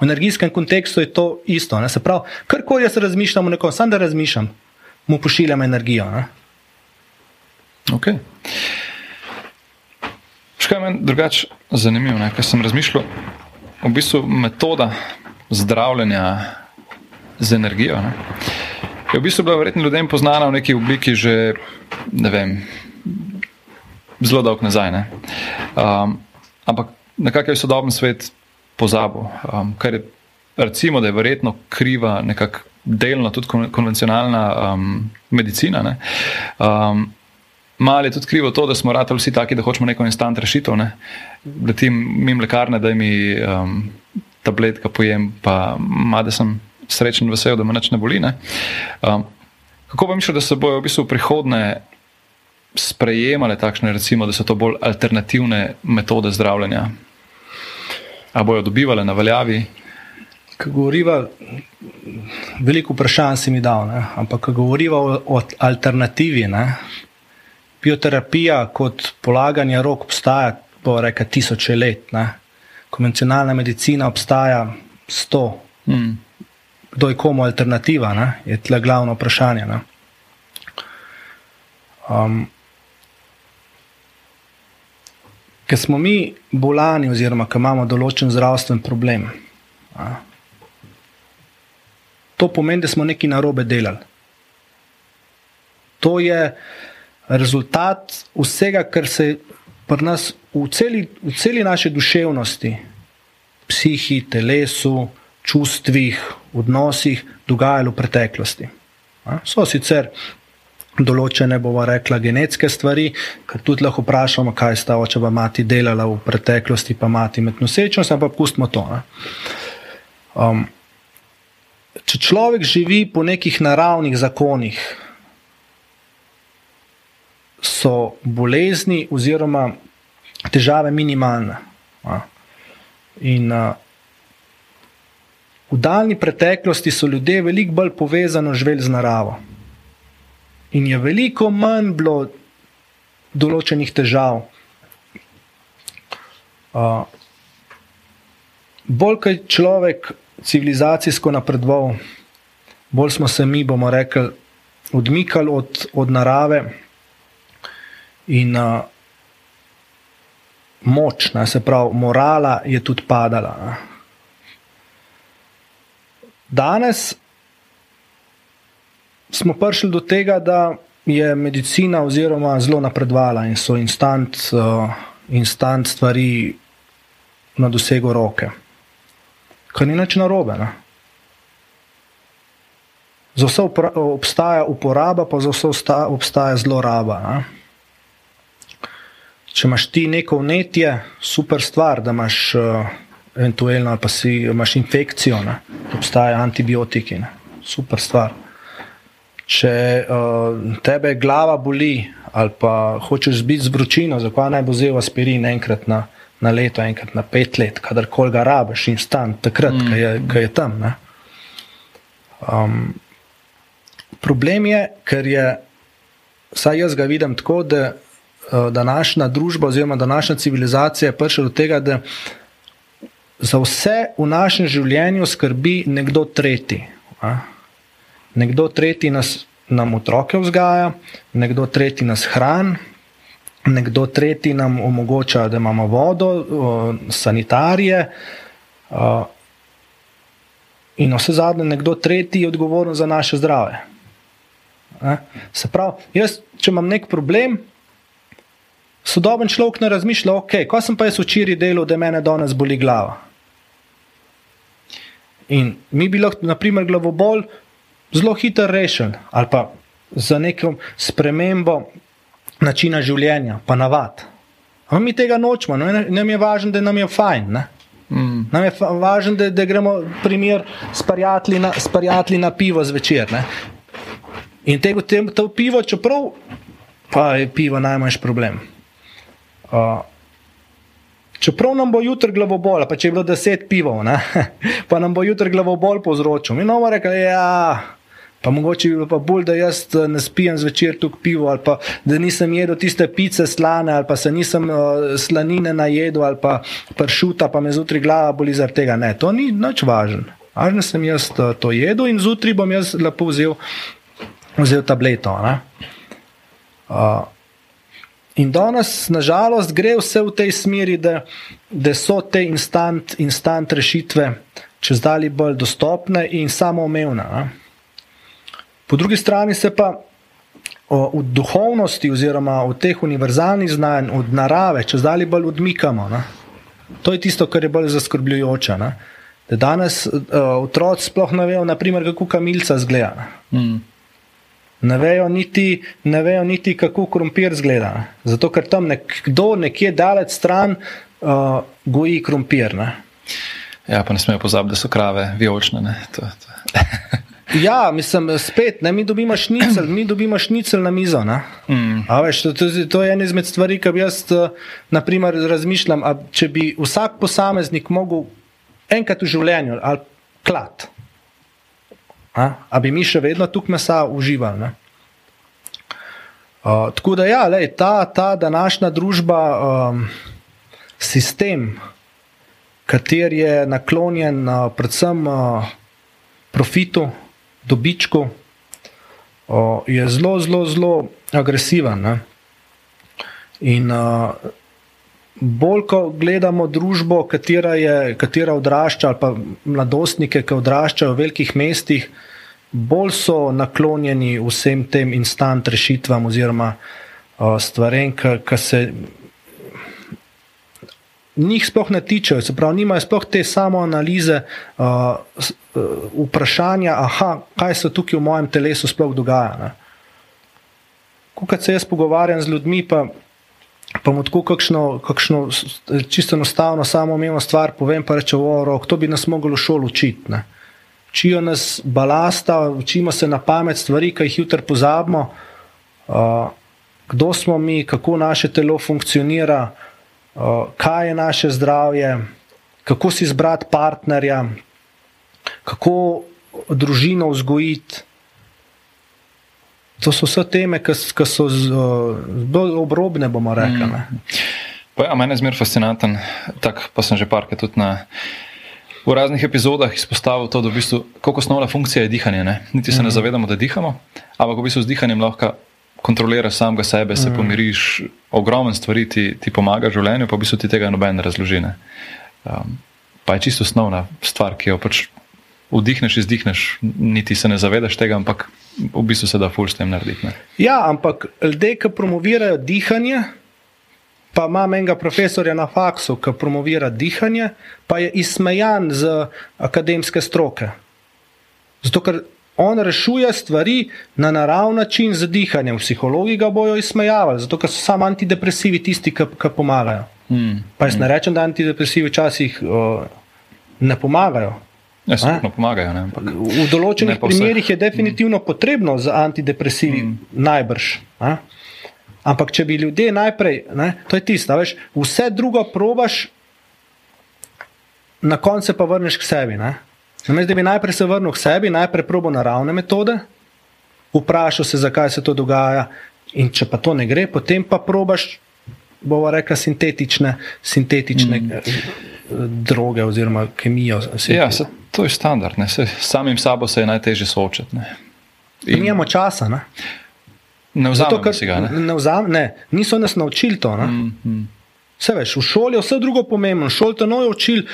V energijskem kontekstu je to isto. Ne. Se pravi, karkoli jaz razmišljam o nekom, samo da razmišljam, mu pošiljam energijo. Ne. Okay. Še kaj meni drugače zanimivo, ker sem razmišljal, v bistvu metoda zdravljenja z energijo. Ne? Je v bistvu bila verjetno ljudem poznana v neki obliki že ne vem, zelo dolgo nazaj. Ne? Um, ampak nekako je sodoben svet pozabil, um, kar je recimo, da je verjetno kriva nekako delno tudi kon- konvencionalna um, medicina. ne. Um, Malo je tudi krivo to, da smo ratali vsi taki, da hočemo neko instant rešitev. Ne? Letim mimo lekarne, da mi um, tabletka pojem, pa ma, da sem srečen vesel, da me nič ne boli. Ne? Um, kako pa misliš, da se bojo v bistvu v prihodnje sprejemale takšne, recimo, da so to bolj alternativne metode zdravljenja? A bojo dobivale na veljavi? Ko govoriva, veliko vprašanj si mi dal, ne? ampak ko govoriva o, o alternativi, ne? bioterapija kot polaganje rok obstaja, bo reka, tisoče let. Ne? Konvencionalna medicina obstaja sto. Hmm. Kdo je komu alternativa, ne? je tle glavno vprašanje. Ne? Um, Ker smo mi bolani, oziroma ker imamo določen zdravstven problem, a, to pomeni, da smo nekaj narobe delali. To je rezultat vsega, kar se je pri nas v celi, v celi naši duševnosti, psihi, telesu, čustvih, odnosih dogajalo v preteklosti. So sicer določene, bomo rekla, genetske stvari, ker tudi lahko vprašamo, kaj sta oče pa mati delala v preteklosti, pa mati med nosečnostjo, ampak pustimo to. Um, če človek živi po nekih naravnih zakonih, so bolezni oziroma težave minimalne. In uh, v daljni preteklosti so ljudje veliko bolj povezani živeli z naravo. In je veliko manj bilo določenih težav. Uh, bolj kot človek civilizacijsko napredoval, bolj smo se mi, bomo rekli, odmikali od, od narave in uh, moč, ne, se pravi, morala je tudi padala. Ne. Danes smo prišli do tega, da je medicina oziroma zelo napredovala in so instant, uh, instant stvari na dosegu roke. Kar ni nič narobe. Ne? Za vse obstaja uporaba, pa za vse obstaja zloraba. Ne? Če imaš ti neko vnetje, super stvar, da imaš uh, eventualno ali pa si imaš infekcijo, ne? obstajajo antibiotiki, ne? super stvar. Če uh, tebe glava boli ali pa hočeš biti z vročino, zakaj naj bo vzel aspirin enkrat na, na leto, enkrat na pet let, kadarkoli ga rabiš in stan, takrat, mm. ko je, je tam. Um, problem je, ker je, vsaj jaz ga vidim tako, da uh, današnja družba oziroma današnja civilizacija je prišla do tega, da za vse v našem življenju skrbi nekdo tretji. A? nekdo tretji nas, nam otroke vzgaja, nekdo tretji nas hrani, nekdo tretji nam omogoča, da imamo vodo, sanitarije. In vse zadnje, nekdo tretji je odgovoren za naše zdravje. Se pravi, jaz, če imam nek problem, sodoben človek ne razmišlja, ok, ko sem pa jaz včeraj delal, da me danes boli glava. In mi bi lahko, naprimer, glavobol zelo hitro rešen ali pa za neko spremembo načina življenja, pa navad. Ampak mi tega nočemo, no, nam je važno, da nam je fajn. Mm. Nam je važno, da, da gremo primer s prijatelji na, na pivo zvečer. Ne? In tega, te, to pivo, čeprav pa je pivo najmanjši problem. Uh, čeprav nam bo jutri glavobol, pa če je bilo deset pivov, ne? pa nam bo jutri glavobol povzročil. Bomo rekli, da ja, Pa mogoče bi bilo pa bolj, da jaz eh, ne spijem zvečer tu pivo, ali pa da nisem jedel tiste pice slane, ali pa se nisem uh, slanine najedel, ali pa pršuta, pa me zjutraj glava boli zaradi tega. Ne, to ni nič važno. Važno sem jaz uh, to jedel in zjutraj bom jaz lepo vzel, vzel tableto. Uh, in danes, nažalost, gre vse v tej smeri, da, da so te instant, instant rešitve čez dalje bolj dostopne in samoumevne. Po drugi strani se pa v duhovnosti, oziroma v teh univerzalnih znanj, od narave, če zdaj bolj odmikamo. Ne? To je tisto, kar je bolj zaskrbljujoče. Ne? Da danes uh, otroci sploh ne vejo, naprimer, kako kamilca zgleda. Mm. Ne vejo, niti, ne vejo niti, kako krompir zgleda. Zato, ker tam nekdo nekje daleč stran uh, goji krompir. Ne? Ja, pa ne smejo pozabiti, da so krave vijolične. To, to. Ja, mislim, spet, ne, mi dobimo šnicel, mi dobimo šnicel na mizo. Mm. Veš, to, to, to je ena izmed stvari, ki bi jaz eh, naprimer, razmišljal. Če bi vsak posameznik mogel enkrat v življenju ali klad, a, a bi mi še vedno tukaj mesa uživali. Uh, tako da, ja, lej, ta, ta današnja družba, um, sistem, kater je naklonjen uh, predvsem uh, profitu, dobičku, o, je zelo, zelo, zelo agresiven. Ne? In a, bolj, ko gledamo družbo, katera, je, katera odrašča, ali pa mladostnike, ki odraščajo v velikih mestih, bolj so naklonjeni vsem tem instant rešitvam oziroma uh, stvarem, ki se njih sploh ne tičejo, se pravi, nimajo sploh te samo analize, uh, vprašanja, aha, kaj se tukaj v mojem telesu sploh dogaja. Ko se jaz pogovarjam z ljudmi, pa, pa mu tako kakšno, kakšno čisto enostavno, samo umevno stvar povem, pa reče, rok, to bi nas moglo v šoli učiti. Ne. Učijo nas balasta, učimo se na pamet stvari, ki jih jutri pozabimo, uh, kdo smo mi, kako naše telo funkcionira kaj je naše zdravje, kako si izbrati partnerja, kako družino vzgojiti. To so vse teme, ki so zelo obrobne, bomo rekli. Mm. Ja, mene je zmeraj fascinanten, tak, pa sem že parkrat tudi na. V raznih epizodah izpostavil to, da v bistvu, kako osnovna funkcija je dihanje. Ne? Niti se ne mhm. zavedamo, da dihamo, ampak v bistvu z dihanjem lahko kontroliraš samega sebe, se mm. pomiriš, ogromno stvari ti, ti pomaga v življenju, pa v bistvu ti tega noben ne razloži. Ne? Um, pa je čisto osnovna stvar, ki jo pač vdihneš, izdihneš, niti se ne zavedaš tega, ampak v bistvu se da ful s tem narediti. Ne? Ja, ampak ljudje, ki promovirajo dihanje. Pa imam enega profesorja na faksu, ki promovira dihanje, pa je izsmejan z akademske stroke. Zato, ker on rešuje stvari na naravni način z dihanjem. Psihologi ga bojo izsmejavali, zato ker so samo antidepresivi tisti, ki pomagajo. Hmm. Pa jaz ne hmm. rečem, da antidepresivi včasih uh, ne pomagajo. Ja, ne pomagajo ne? V določenih primerjih je definitivno hmm. potrebno za antidepresivi, hmm. najbrž. A? Ampak, če bi ljudje najprej, ne, to je tisto, veš, vse drugo probaš, na koncu pa vrneš k sebi. Ne? Namesto da bi najprej se vrnil k sebi, najprej probo naravne metode, vprašal se, zakaj se to dogaja, in če pa to ne gre, potem pa probaš, bomo rekli, sintetične, sintetične mm. Eh, droge oziroma kemijo. Ja, se, to je standard, se, samim sabo se je najtežje soočati. In imamo časa. Ne? Ne vzamemo si ga. Ne? Ne vzam, ne, niso nas naučili to. Mm, mm. Vse veš, v šoli je vse drugo pomembno, šoli te nojo učili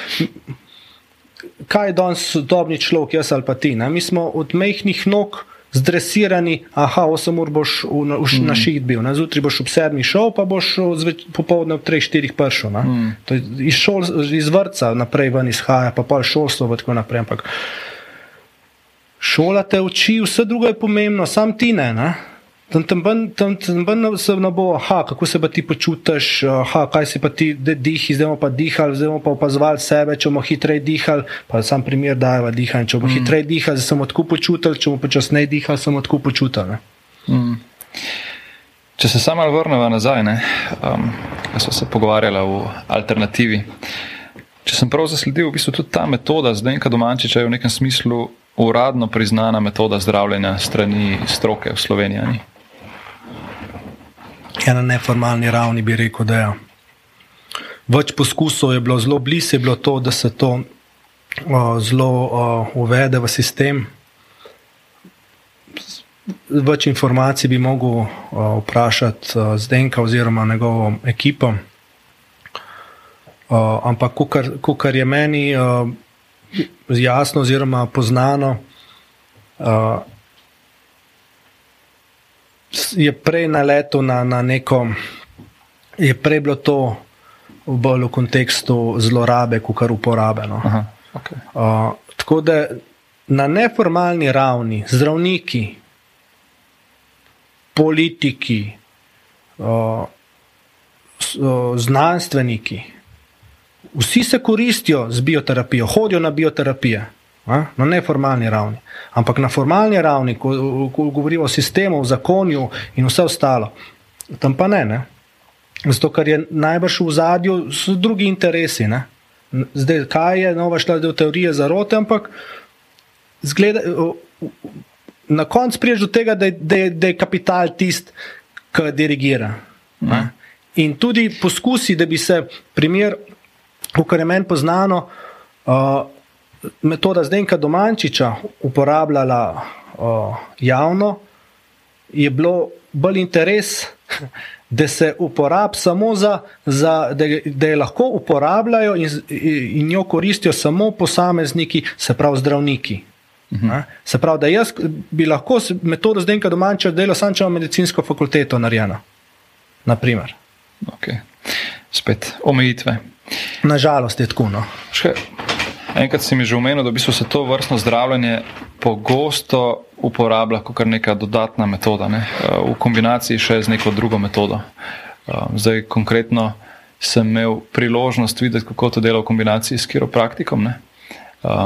kaj je danes sodobni človek, jaz ali pa ti. Ne? Mi smo od mehkih nog zdresirani, aha, 8 ur boš v, v, v, mm. na ših bil, ne? zjutraj boš ob 7 šel, pa boš popoldne ob 3-4 prišel. Mm. Iz, iz vrca naprej ven izhaja, pa pol šolstvo in tako naprej. Ampak šola te uči, vse drugo je pomembno, sam ti ne. ne? Tam, tam, tam, tam, tam se ne bo, aha, kako se pa ti počutiš, aha, kaj si pa ti dihi, zdaj bomo pa dihali, zdaj bomo pa opazovali sebe, če bomo hitreje dihali. Pa sam primer dajeva dihanje. Če bomo mm. hitreje dihali, se bomo tako počutili, če bomo počasneje dihali, se bomo tako počutili. Mm. Če se samo vrnemo nazaj, um, smo se pogovarjali o alternativi. Če sem prav zasledil, v bistvu tudi ta metoda Zdenka Domančiča je v nekem smislu uradno priznana metoda zdravljenja strani stroke v Sloveniji. Ja, na neformalni ravni bi rekel, da je. Ja. Več poskusov je bilo zelo blizu, je bilo to, da se to o, zelo o, uvede v sistem. Več informacij bi mogel o, vprašati Zdenka oziroma njegovo ekipo. O, ampak, kar je meni o, jasno, oziroma poznano, o, je prej na letu na, na neko, je prej bilo to bolj v kontekstu zlorabe, kot kar uporabe. No. Okay. Uh, tako da na neformalni ravni zdravniki, politiki, uh, znanstveniki, vsi se koristijo z bioterapijo, hodijo na bioterapijo na neformalni ravni. Ampak na formalni ravni, ko, ko govorimo o sistemu, o zakonju in vse ostalo, tam pa ne. ne? Zato, ker je najbrž v zadju, so drugi interesi. Ne? Zdaj, kaj je nova šla del teorije zarote, ampak zgleda, na koncu priješ do tega, da je, da je, da je kapital tisti, ki dirigira. Mhm. In tudi poskusi, da bi se primer, kar je meni poznano, uh, metoda Zdenka Domančiča uporabljala o, javno, je bilo bolj interes, da se uporablja samo za, za da, da jo lahko uporabljajo in, in jo koristijo samo posamezniki, se pravi zdravniki. Uh -huh. Se pravi, da jaz bi lahko metodo zdenka domača delal samo če imam medicinsko fakulteto narejeno. Naprimer. Okay. Spet omejitve. Nažalost je tako. No. Še, enkrat si mi že omenil, da bi se to vrstno zdravljenje pogosto uporablja kot neka dodatna metoda, ne? v kombinaciji še z neko drugo metodo. Zdaj, konkretno sem imel priložnost videti, kako to dela v kombinaciji s kiropraktikom.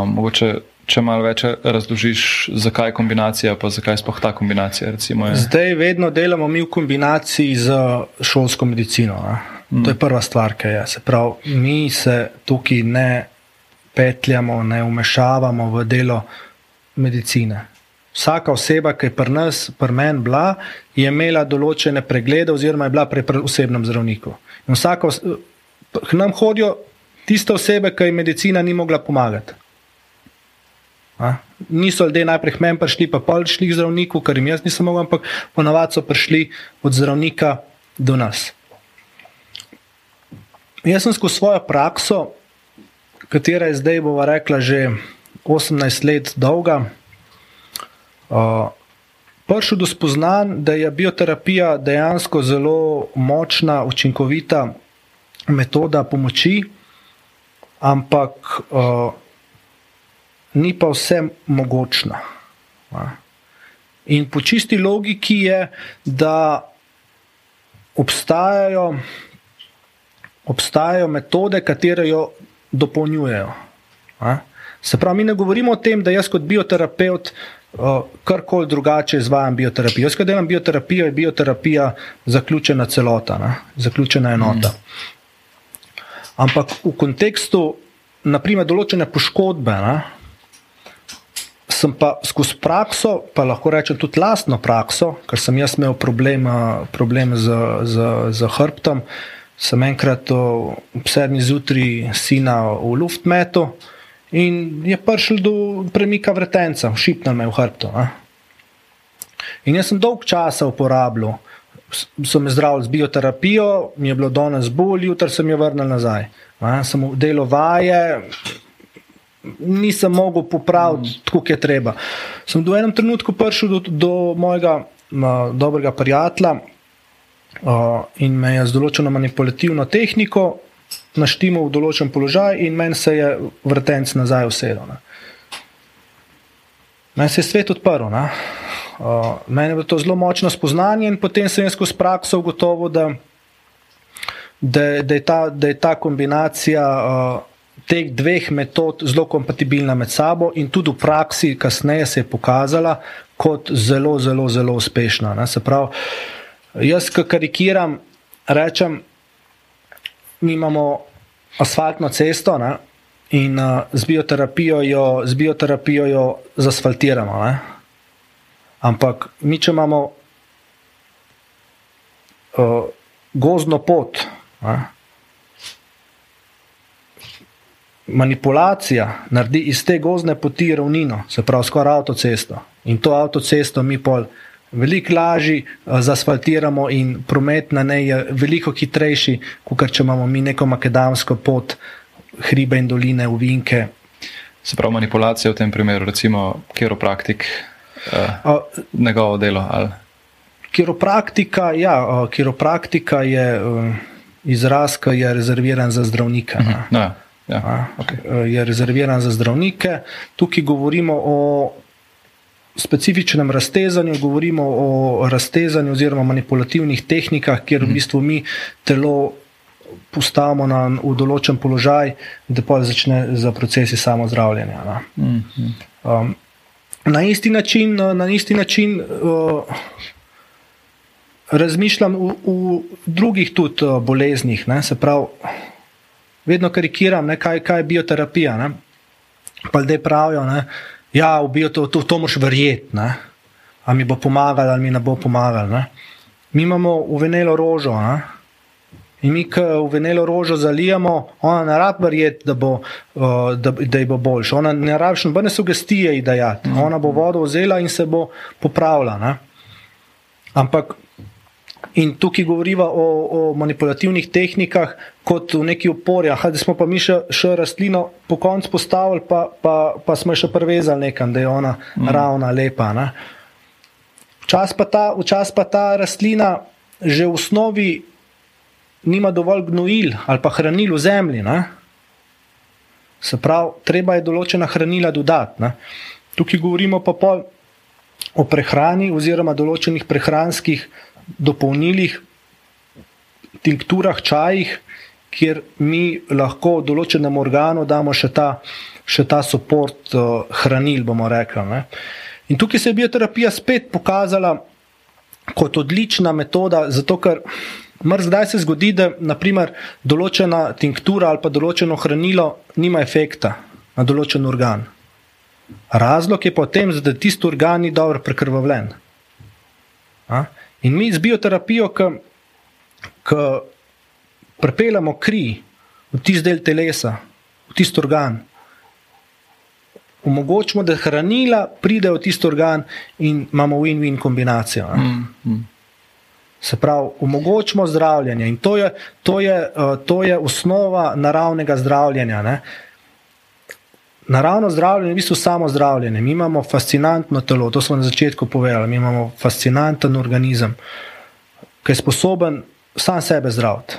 Mogoče če malo več razložiš, zakaj je kombinacija, pa zakaj sploh ta kombinacija. Recimo, Zdaj vedno delamo mi v kombinaciji z šolsko medicino. Mm. To je prva stvar, ki je. Se pravi, mi se tukaj ne petljamo, ne umešavamo v delo medicine. Vsaka oseba, ki je pri nas, pri meni bila, je imela določene preglede, oziroma je bila pri osebnem zdravniku. In vsako, k nam hodijo tiste osebe, ki jim medicina ni mogla pomagati. A? Niso ljudje najprej meni prišli, pa pol šli k zdravniku, ker jim jaz nisem mogel, ampak ponavadi so prišli od zdravnika do nas. Jaz sem skozi svojo prakso, katera je zdaj, bova rekla, že 18 let dolga, uh, prišel do spoznanj, da je bioterapija dejansko zelo močna, učinkovita metoda pomoči, ampak uh, ni pa vse mogočna. In po čisti logiki je, da obstajajo, obstajajo metode, katere jo dopolnjujejo. Se pravi, mi ne govorimo o tem, da jaz kot bioterapeut uh, karkoli drugače izvajam bioterapijo. Jaz, ko delam bioterapijo, je bioterapija zaključena celota, ne? zaključena enota. Mm. Ampak v kontekstu, naprimer, določene poškodbe, ne? sem pa skozi prakso, pa lahko rečem tudi lastno prakso, ker sem jaz imel problem, problem z, z, z hrbtom. Sem enkrat ob sedmi zjutraj sina v luft metu in je prišel do premika vretenca, šipnil me v hrbto. Ne? In jaz sem dolg časa uporabljal, so me zdravili z bioterapijo, mi je bilo danes bolj, jutri sem jo vrnil nazaj. Ne? Sem delal vaje, nisem mogel popraviti, mm. tako je treba. Sem do enem trenutku prišel do, do mojega uh, dobrega prijatelja uh, in me je z določeno manipulativno tehniko naštimal v določen položaj, in meni se je vrtenc nazaj usedel. Meni se je svet odprl. Uh, meni je bilo to zelo močno spoznanje, in potem sem jaz skozi prakso ugotovil, da, da, da, je ta, da je ta kombinacija. Uh, teh dveh metod zelo kompatibilna med sabo, in tudi v praksi, kasneje se je pokazala kot zelo, zelo, zelo uspešna. Ne? Se pravi, jaz, ki karikiram, rečem, mi imamo asfaltno cesto ne? in uh, z, bioterapijo jo, z bioterapijo jo zasfaltiramo. Ne? Ampak mi, če imamo uh, gozdno pot, ne? manipulacija naredi iz te gozne poti ravnino, se pravi skoraj avtocesto. In to avtocesto mi pol veliko lažje eh, zasfaltiramo, in promet na njej je veliko hitrejši, kot če imamo mi neko makedamsko pot, hribe in doline, uvinke. Se pravi, manipulacija v tem primeru, recimo, kiropraktik, eh, njegovo delo. Ali? Kiropraktika, ja, uh, kiropraktika je uh, izraz, ki je rezerviran za zdravnika. Uh -huh. no, ja. Ja, okay. Eh, je rezerviran za zdravnike. Tukaj govorimo o specifičnem raztezanju, govorimo o raztezanju oziroma manipulativnih tehnikah, kjer v mhm. bistvu mi telo postavimo na, v določen položaj, da pa začne za procesi samo zdravljenja. Mhm. Um, na isti način, na isti način uh, razmišljam v, v drugih tudi uh, boleznih. Ne, se pravi, vedno karikiram, ne, kaj, kaj je bioterapija. Ne. Pa ljudje pravijo, da ja, v to, to, to moš verjeti, ali mi bo pomagalo, ali mi ne bo pomagalo. Mi imamo uvenelo rožo. Ne. In mi, ki uvenelo rožo zalijamo, ona ne rabi verjeti, da, bo, da, da bo boljša. Ona ne rabi še nobene sugestije, da je. Ona bo vodo vzela in se bo popravila. Ne. Ampak In tukaj govorimo o, o manipulativnih tehnikah, kot v neki opori. Aha, da smo pa mi še, še rastlino po koncu postavili, pa, pa, pa smo še prevezali nekam, da je ona mm. ravna, lepa. Včasih pa, ta, včas pa ta rastlina že v osnovi nima dovolj gnojil ali pa hranil v zemlji. Ne? Se pravi, treba je določena hranila dodati. Ne? Tukaj govorimo pa pol o prehrani oziroma določenih prehranskih dopolnilih, tinkturah, čajih, kjer mi lahko določenemu organu damo še ta, še ta podpor uh, hranil, bomo rekli. Ne? In tukaj se je bioterapija spet pokazala kot odlična metoda, zato ker Mrzkdaj se zgodi, da naprimer, določena tinktura ali pa določeno hranilo nima efekta na določen organ. Razlog je potem, da tisti organ ni dobro prekrvavljen. A? In mi z bioterapijo, ki prepeljamo kri v tisti del telesa, v tisti organ, omogočimo, da hranila pridejo v tisti organ in imamo win-win kombinacijo. Mm, mm. Se pravi, omogočimo zdravljenje in to je, to je, uh, to je osnova naravnega zdravljenja. Ne? Naravno zdravljenje je v bistvu samo zdravljenje. Mi imamo fascinantno telo, to smo na začetku povedali. Mi imamo fascinanten organizem, ki je sposoben sam sebe zdraviti.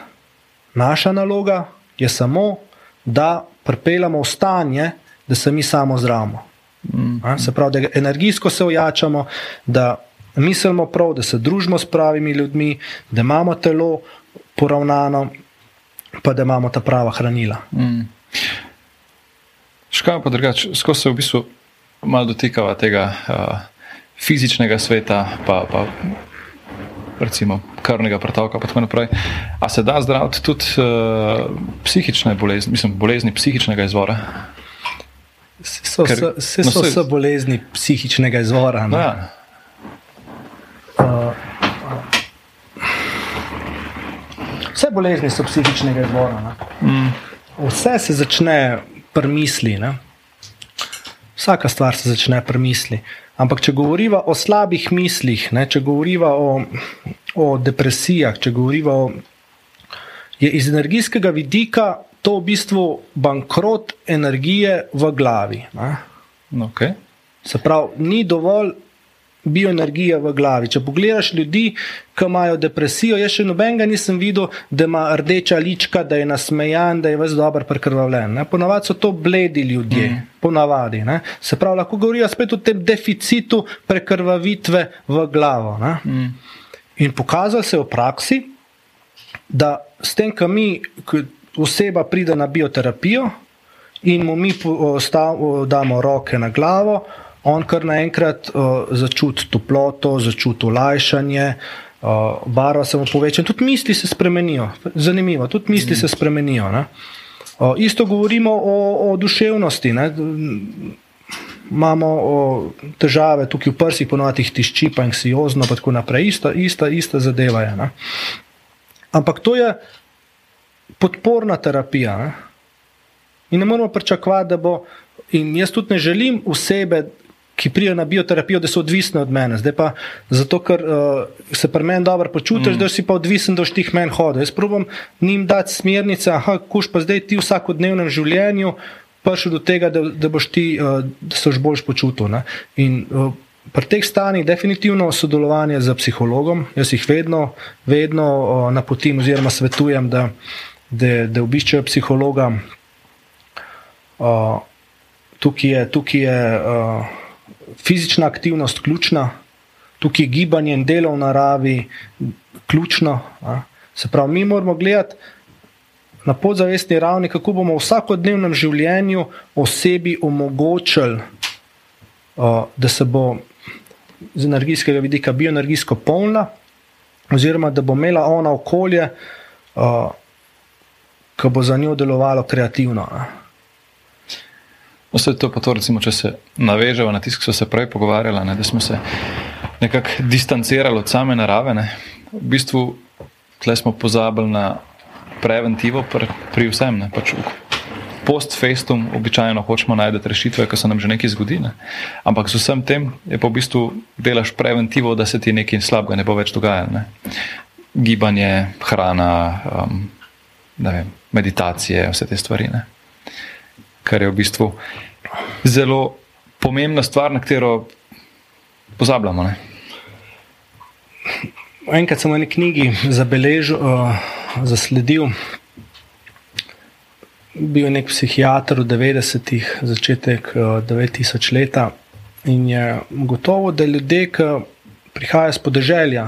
Naša naloga je samo, da pripeljamo v stanje, da se mi samo zdravimo. Mm. Se pravi, da energijsko se ojačamo, da mislimo prav, da se družimo s pravimi ljudmi, da imamo telo poravnano, pa da imamo ta prava hranila. Mm. Škoda pa drugače, skozi se v bistvu malo dotikava tega uh, fizičnega sveta, pa, pa recimo krvnega pretoka. A se da zdraviti tudi uh, psihične bolezni, mislim, bolezni psihičnega izvora? So, Ker, so, se no, so, so bolezni psihičnega izvora. No, ja. Vse bolezni so psihičnega izvora. Mm. Vse se začne pri misli. Ne? Vsaka stvar se začne pri misli. Ampak, če govorimo o slabih mislih, ne? če govorimo o, o depresijah, če govorimo o. Je iz energijskega vidika to v bistvu bankrot energije v glavi. Okay. Se pravi, ni dovolj bioenergija v glavi. Če pogledaš ljudi, ki imajo depresijo, jaz še nobenega nisem videl, da ima rdeča lička, da je nasmejan, da je vse dobro prekrvavljen. Ponavadi so to bledi ljudje, mm. ponavadi. Ne? Se pravi, lahko govorijo spet o tem deficitu prekrvavitve v glavo. Mm. In pokazalo se je v praksi, da s tem, ko mi, ko oseba pride na bioterapijo in mu mi damo roke na glavo, on kar naenkrat uh, začuti toploto, začuti olajšanje, uh, barva se mu poveča, tudi misli se spremenijo. Zanimivo, tudi misli se spremenijo. Uh, isto govorimo o, o duševnosti. Ne? Imamo o, težave tukaj v prsih, ponovadi tišči, pa anksiozno, pa tako naprej. Ista, ista, ista zadeva je. Ne? Ampak to je podporna terapija. Ne? In ne moramo pričakovati, da bo. In jaz tudi ne želim osebe, ki prijo na bioterapijo, da so odvisni od mene. Zdaj pa zato, ker uh, se pri meni dobro počutiš, mm. da si pa odvisen, da štih meni hodi. Jaz probujem njim dati smernice, ah, kuš pa zdaj ti v vsakodnevnem življenju prišel do tega, da, da boš ti, uh, da se boš bolj počutil. Ne? In uh, pri teh stanjih definitivno sodelovanje z psihologom, jaz jih vedno, vedno uh, napotim oziroma svetujem, da, da, da obiščejo psihologa. Uh, tukaj je, tukaj je uh, fizična aktivnost ključna, tukaj je gibanje in delo v naravi ključno. A. Se pravi, mi moramo gledati na podzavestni ravni, kako bomo v vsakodnevnem življenju osebi omogočili, a, da se bo z energijskega vidika bioenergijsko polna, oziroma da bo imela ona okolje, ki bo za njo delovalo kreativno. A. Vse to, to recimo, če se navežemo na tisto, ki so se prej pogovarjali, ne, da smo se nekako distancirali od same narave. Ne. V bistvu tle smo pozabili na preventivo pri, pri vsem. Pač Post-festum običajno hočemo najti rešitve, ki se nam že nekaj zgodi. Ne. Ampak z vsem tem je pa v bistvu delaš preventivo, da se ti nekaj slabega ne bo več dogajalo. Ne. gibanje, hrana, um, vem, meditacije, vse te stvari. Ne? Kar je v bistvu zelo pomembna stvar, na katero pozabljamo. Ne? Enkrat sem v eni knjigi zabeležil, uh, zasledil, bil je nek psihiater v 90-ih, začetek uh, 9000 leta. In je gotovo, da ljudje, ki prihajajo iz podeželja,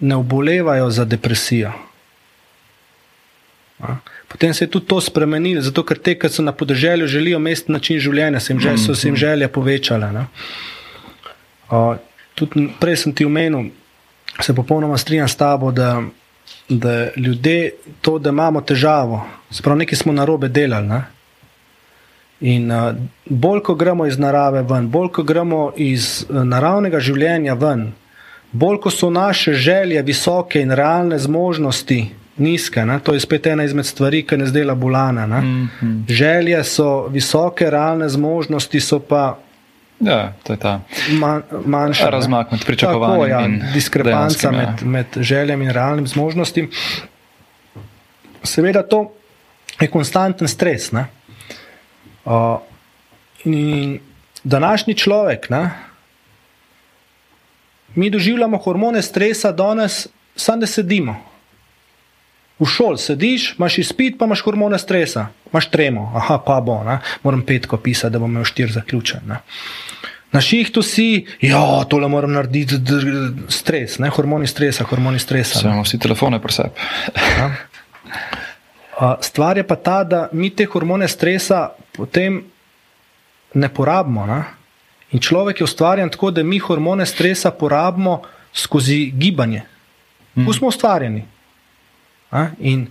ne obolevajo za depresijo. Potem se je tudi to spremenilo, zato ker te, ki so na podeželju, želijo mestni način življenja, se jim žel, so se jim želje povečale. Uh, tudi prej sem ti omenil, se popolnoma strinjam s tabo, da, da ljudje to, da imamo težavo, spravo nekaj smo na robe delali. Ne? In uh, bolj, ko gremo iz narave ven, bolj, ko gremo iz uh, naravnega življenja ven, bolj, ko so naše želje visoke in realne zmožnosti nizke, ne? to je spet ena izmed stvari, ki ne zdela bolana. Mm -hmm. Želje so visoke, realne zmožnosti so pa. Ja, to je ta man, manjša razmak med pričakovanjem ja, in diskrepanca ja. med, med željem in realnim zmožnostim. Seveda, to je konstanten stres. Ne? Uh, in današnji človek, ne, mi doživljamo hormone stresa, danes samo da sedimo. V šoli sediš, imaš izpit, pa imaš hormone stresa, imaš tremo, aha, pa bo, ne? moram petko pisati, da bom imel štir zaključen. Ne? Na šihtu si, ja, tole moram narediti, stres, ne? hormoni stresa, hormoni stresa. Samo vsi telefone presep. Stvar je pa ta, da mi te hormone stresa potem ne porabimo. Ne? In človek je ustvarjen tako, da mi hormone stresa porabimo skozi gibanje. Kako mm. smo ustvarjeni? In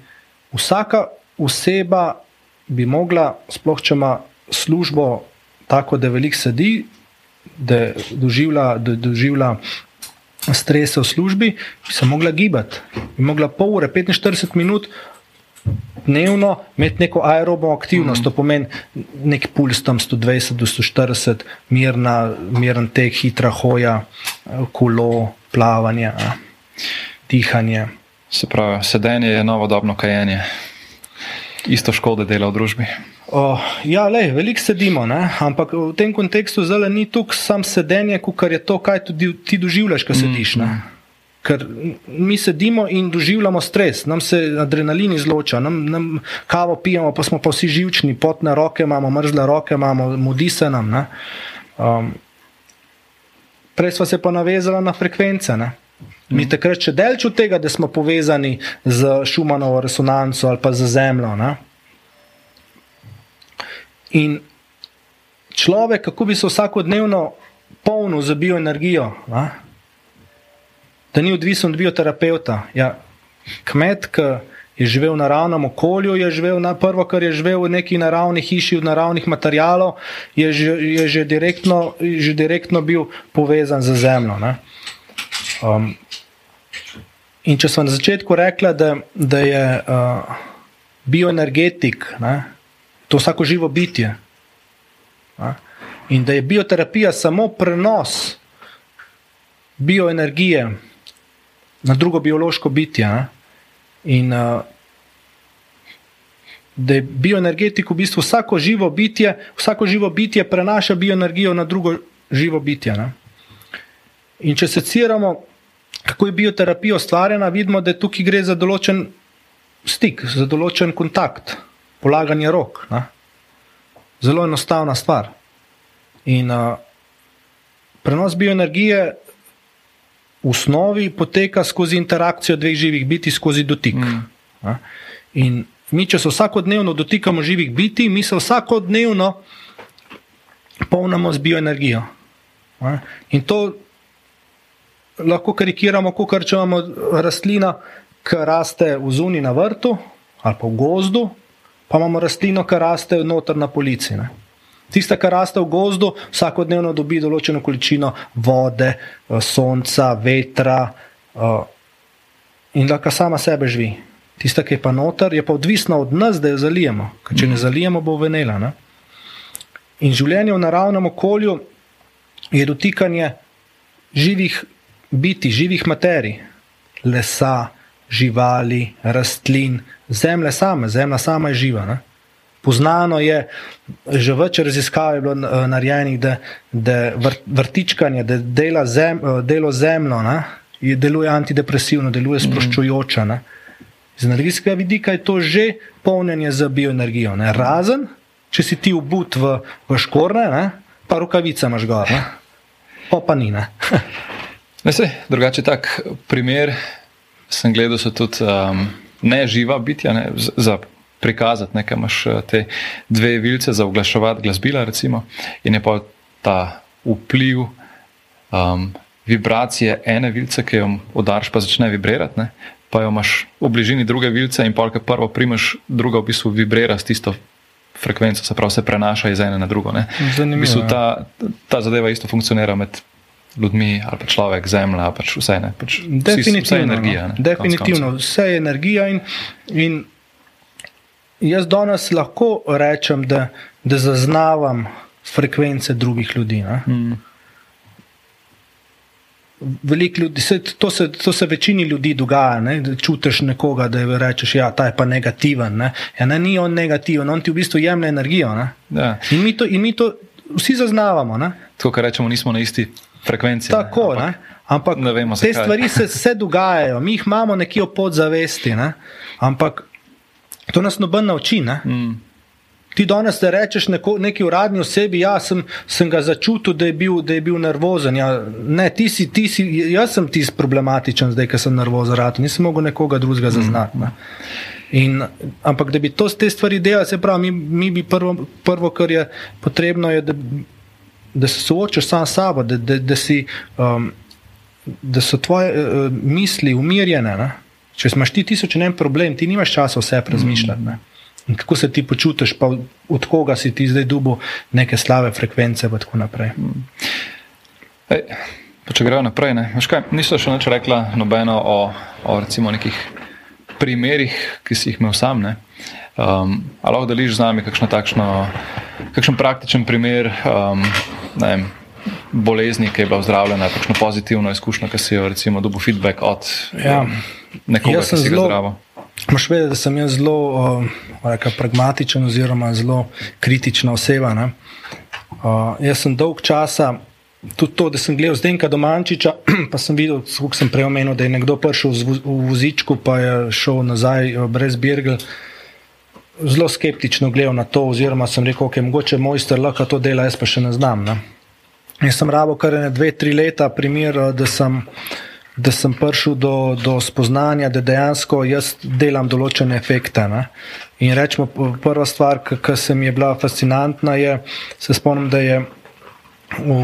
vsaka oseba bi mogla, sploh če ima službo tako, da veliko sedi, da doživlja, da doživlja strese v službi, bi se mogla gibati. Bi mogla pol ure, 45 minut dnevno imeti neko aerobno aktivnost, mm. to pomeni nek puls tam 120 do 140, mirna, miren tek, hitra hoja, kolo, plavanje, dihanje. Se pravi, sedenje je novodobno kajenje. Isto škode dela v družbi. O, ja, le, veliko sedimo, ne? ampak v tem kontekstu zelo ni tukaj samo sedenje, kot je to, kaj tudi ti doživljaš, ko sediš. Mm. Ker mi sedimo in doživljamo stres, nam se adrenalin izloča, nam, nam kavo pijemo, pa smo pa vsi živčni, potne roke imamo, mrzle roke imamo, mudi se nam. Um, prej smo se pa navezali na frekvence. Ne? Mi takrat še delč od tega, da smo povezani z Šumanovo resonanco ali pa z Zemljo. Ne? In človek, kako bi se vsakodnevno polnil za bioenergijo, ne? da ni odvisen od bioterapeuta. Ja, kmet, ki je živel v naravnem okolju, je živel na prvo, kar je živel v neki naravni hiši, v naravnih materijalov, je, že, je že, direktno, že direktno bil povezan z Zemljo. Um, In če sem na začetku rekla, da, da je uh, bioenergetik, ne, to vsako živo bitje. Ne, in da je bioterapija samo prenos bioenergije na drugo biološko bitje. Ne, in uh, da je bioenergetik v bistvu vsako živo bitje, vsako živo bitje prenaša bioenergijo na drugo živo bitje. Ne. In če seciramo kako je bioterapija ustvarjena, vidimo, da tukaj gre za določen stik, za določen kontakt, polaganje rok. Ne? Zelo enostavna stvar. In uh, prenos bioenergije v osnovi poteka skozi interakcijo dveh živih biti, skozi dotik. Mm. In mi, če se vsakodnevno dotikamo živih biti, mi se vsakodnevno polnimo z bioenergijo. In to lahko karikiramo, kot če imamo rastlino, ki raste v zuni na vrtu ali pa v gozdu, pa imamo rastlino, ki raste noter na polici. Ne. Tista, ki raste v gozdu, vsakodnevno dobi določeno količino vode, eh, sonca, vetra uh, in lahko sama sebe živi. Tista, ki je pa noter, je pa odvisna od nas, da jo zalijemo. Ker če ne mhm. zalijemo, bo venela. Ne. In življenje v naravnem okolju je dotikanje živih biti, živih materij. lesa, živali, rastlin, zemlje same, zemlja sama je živa. Ne? Poznano je, že več raziskav je bilo eh, narejenih, da, da vrtičkanje, da dela zem, eh, delo zemljo, ne, deluje antidepresivno, deluje mhm. sproščujoče. Ne. Z energijskega vidika je to že polnjenje za bioenergijo. Ne. Razen, če si ti obut v, v škorne, ne, pa rokavica imaš gor, pa pa ni. Ne. ne se, drugače tak primer sem gledal, so tudi um, neživa bitja ne, za prikazati, nekaj imaš eh, te dve vilce za oglaševati glasbila, recimo, in je pa ta vpliv um, vibracije ene vilce, ki jo udariš, pa začne vibrirati, ne? pa jo imaš v bližini druge vilce in polk prvo primaš, druga v bistvu vibrira s tisto. Frekvenca se pravi, se prenaša iz ene na drugo. Zanimivo. V bistvu ja. ta, ta zadeva isto funkcionira med ljudmi, ali pa človek, zemlja, pač vse. Pač Definitivno. Vse je energija. Ne? Definitivno, vse je energija. In, in jaz danes lahko rečem, da, da zaznavam frekvence drugih ljudi. Mm. Ljudi, se, to, se, to se večini ljudi dogaja, ne? čutiš nekoga, da rečeš, da ja, je ta pa negativen. Ne? Ja, ne, ni on negativen, on ti v bistvu jemlje energijo. Ja. In, mi to, in mi to vsi zaznavamo. Ne? To, kar rečemo, nismo na isti frekvenci. Tako, ne? Ampak, ne? Ampak te stvari se, se dogajajo, mi jih imamo nekje v podzavesti. Ne? Ampak To nas noben nauči. Mm. Ti danes te rečeš neko, neki uradni osebi, ja, sem, sem ga začutil, da je bil, da je bil nervozen. Ja, ne, ti si, ti si, jaz sem tisti problematičen, zdaj, ker sem nervozen, rad, nisem mogel nekoga drugega mm. zaznati. Ne. In, ampak da bi to te stvari delali, se pravi, mi, mi bi prvo, prvo, kar je potrebno, je, da, da se soočaš sam s sabo, da, da, da, si, um, da so tvoje uh, misli umirjene. Ne. Če imaš ti tisoč en problem, ti nimaš časa vse razmišljati. Ne? In kako se ti počutiš, pa od koga si ti zdaj dubo neke slave frekvence in tako naprej. Ej, če gremo naprej, ne? kaj, niso še nič rekla nobeno o, o recimo nekih primerih, ki si jih imel sam. Ne? Um, ali lahko deliš z nami kakšno takšno, kakšen praktičen primer um, vem, bolezni, ki je bila zdravljena, kakšno pozitivno izkušnjo, ki si jo recimo dobil feedback od. Ja. Nekoga, jaz sem zelo. Moš vedeti, da sem jaz zelo uh, pragmatičen, oziroma zelo kritična oseba. Uh, jaz sem dolg časa, tudi to, da sem gledal Zdenka Domančiča, pa sem videl, kako sem prej omenil, da je nekdo prišel v vozičku, pa je šel nazaj brez Birgel. Zelo skeptično gledal na to, oziroma sem rekel, da okay, je mogoče mojster lahko to dela, jaz pa še ne znam. Ne? Jaz sem rabo kar ne dve, tri leta, primer, da sem da sem prišel do, do spoznanja, da dejansko jaz delam določene efekte. Ne? In rečemo, prva stvar, ki se mi je bila fascinantna, je, se spomnim, da je v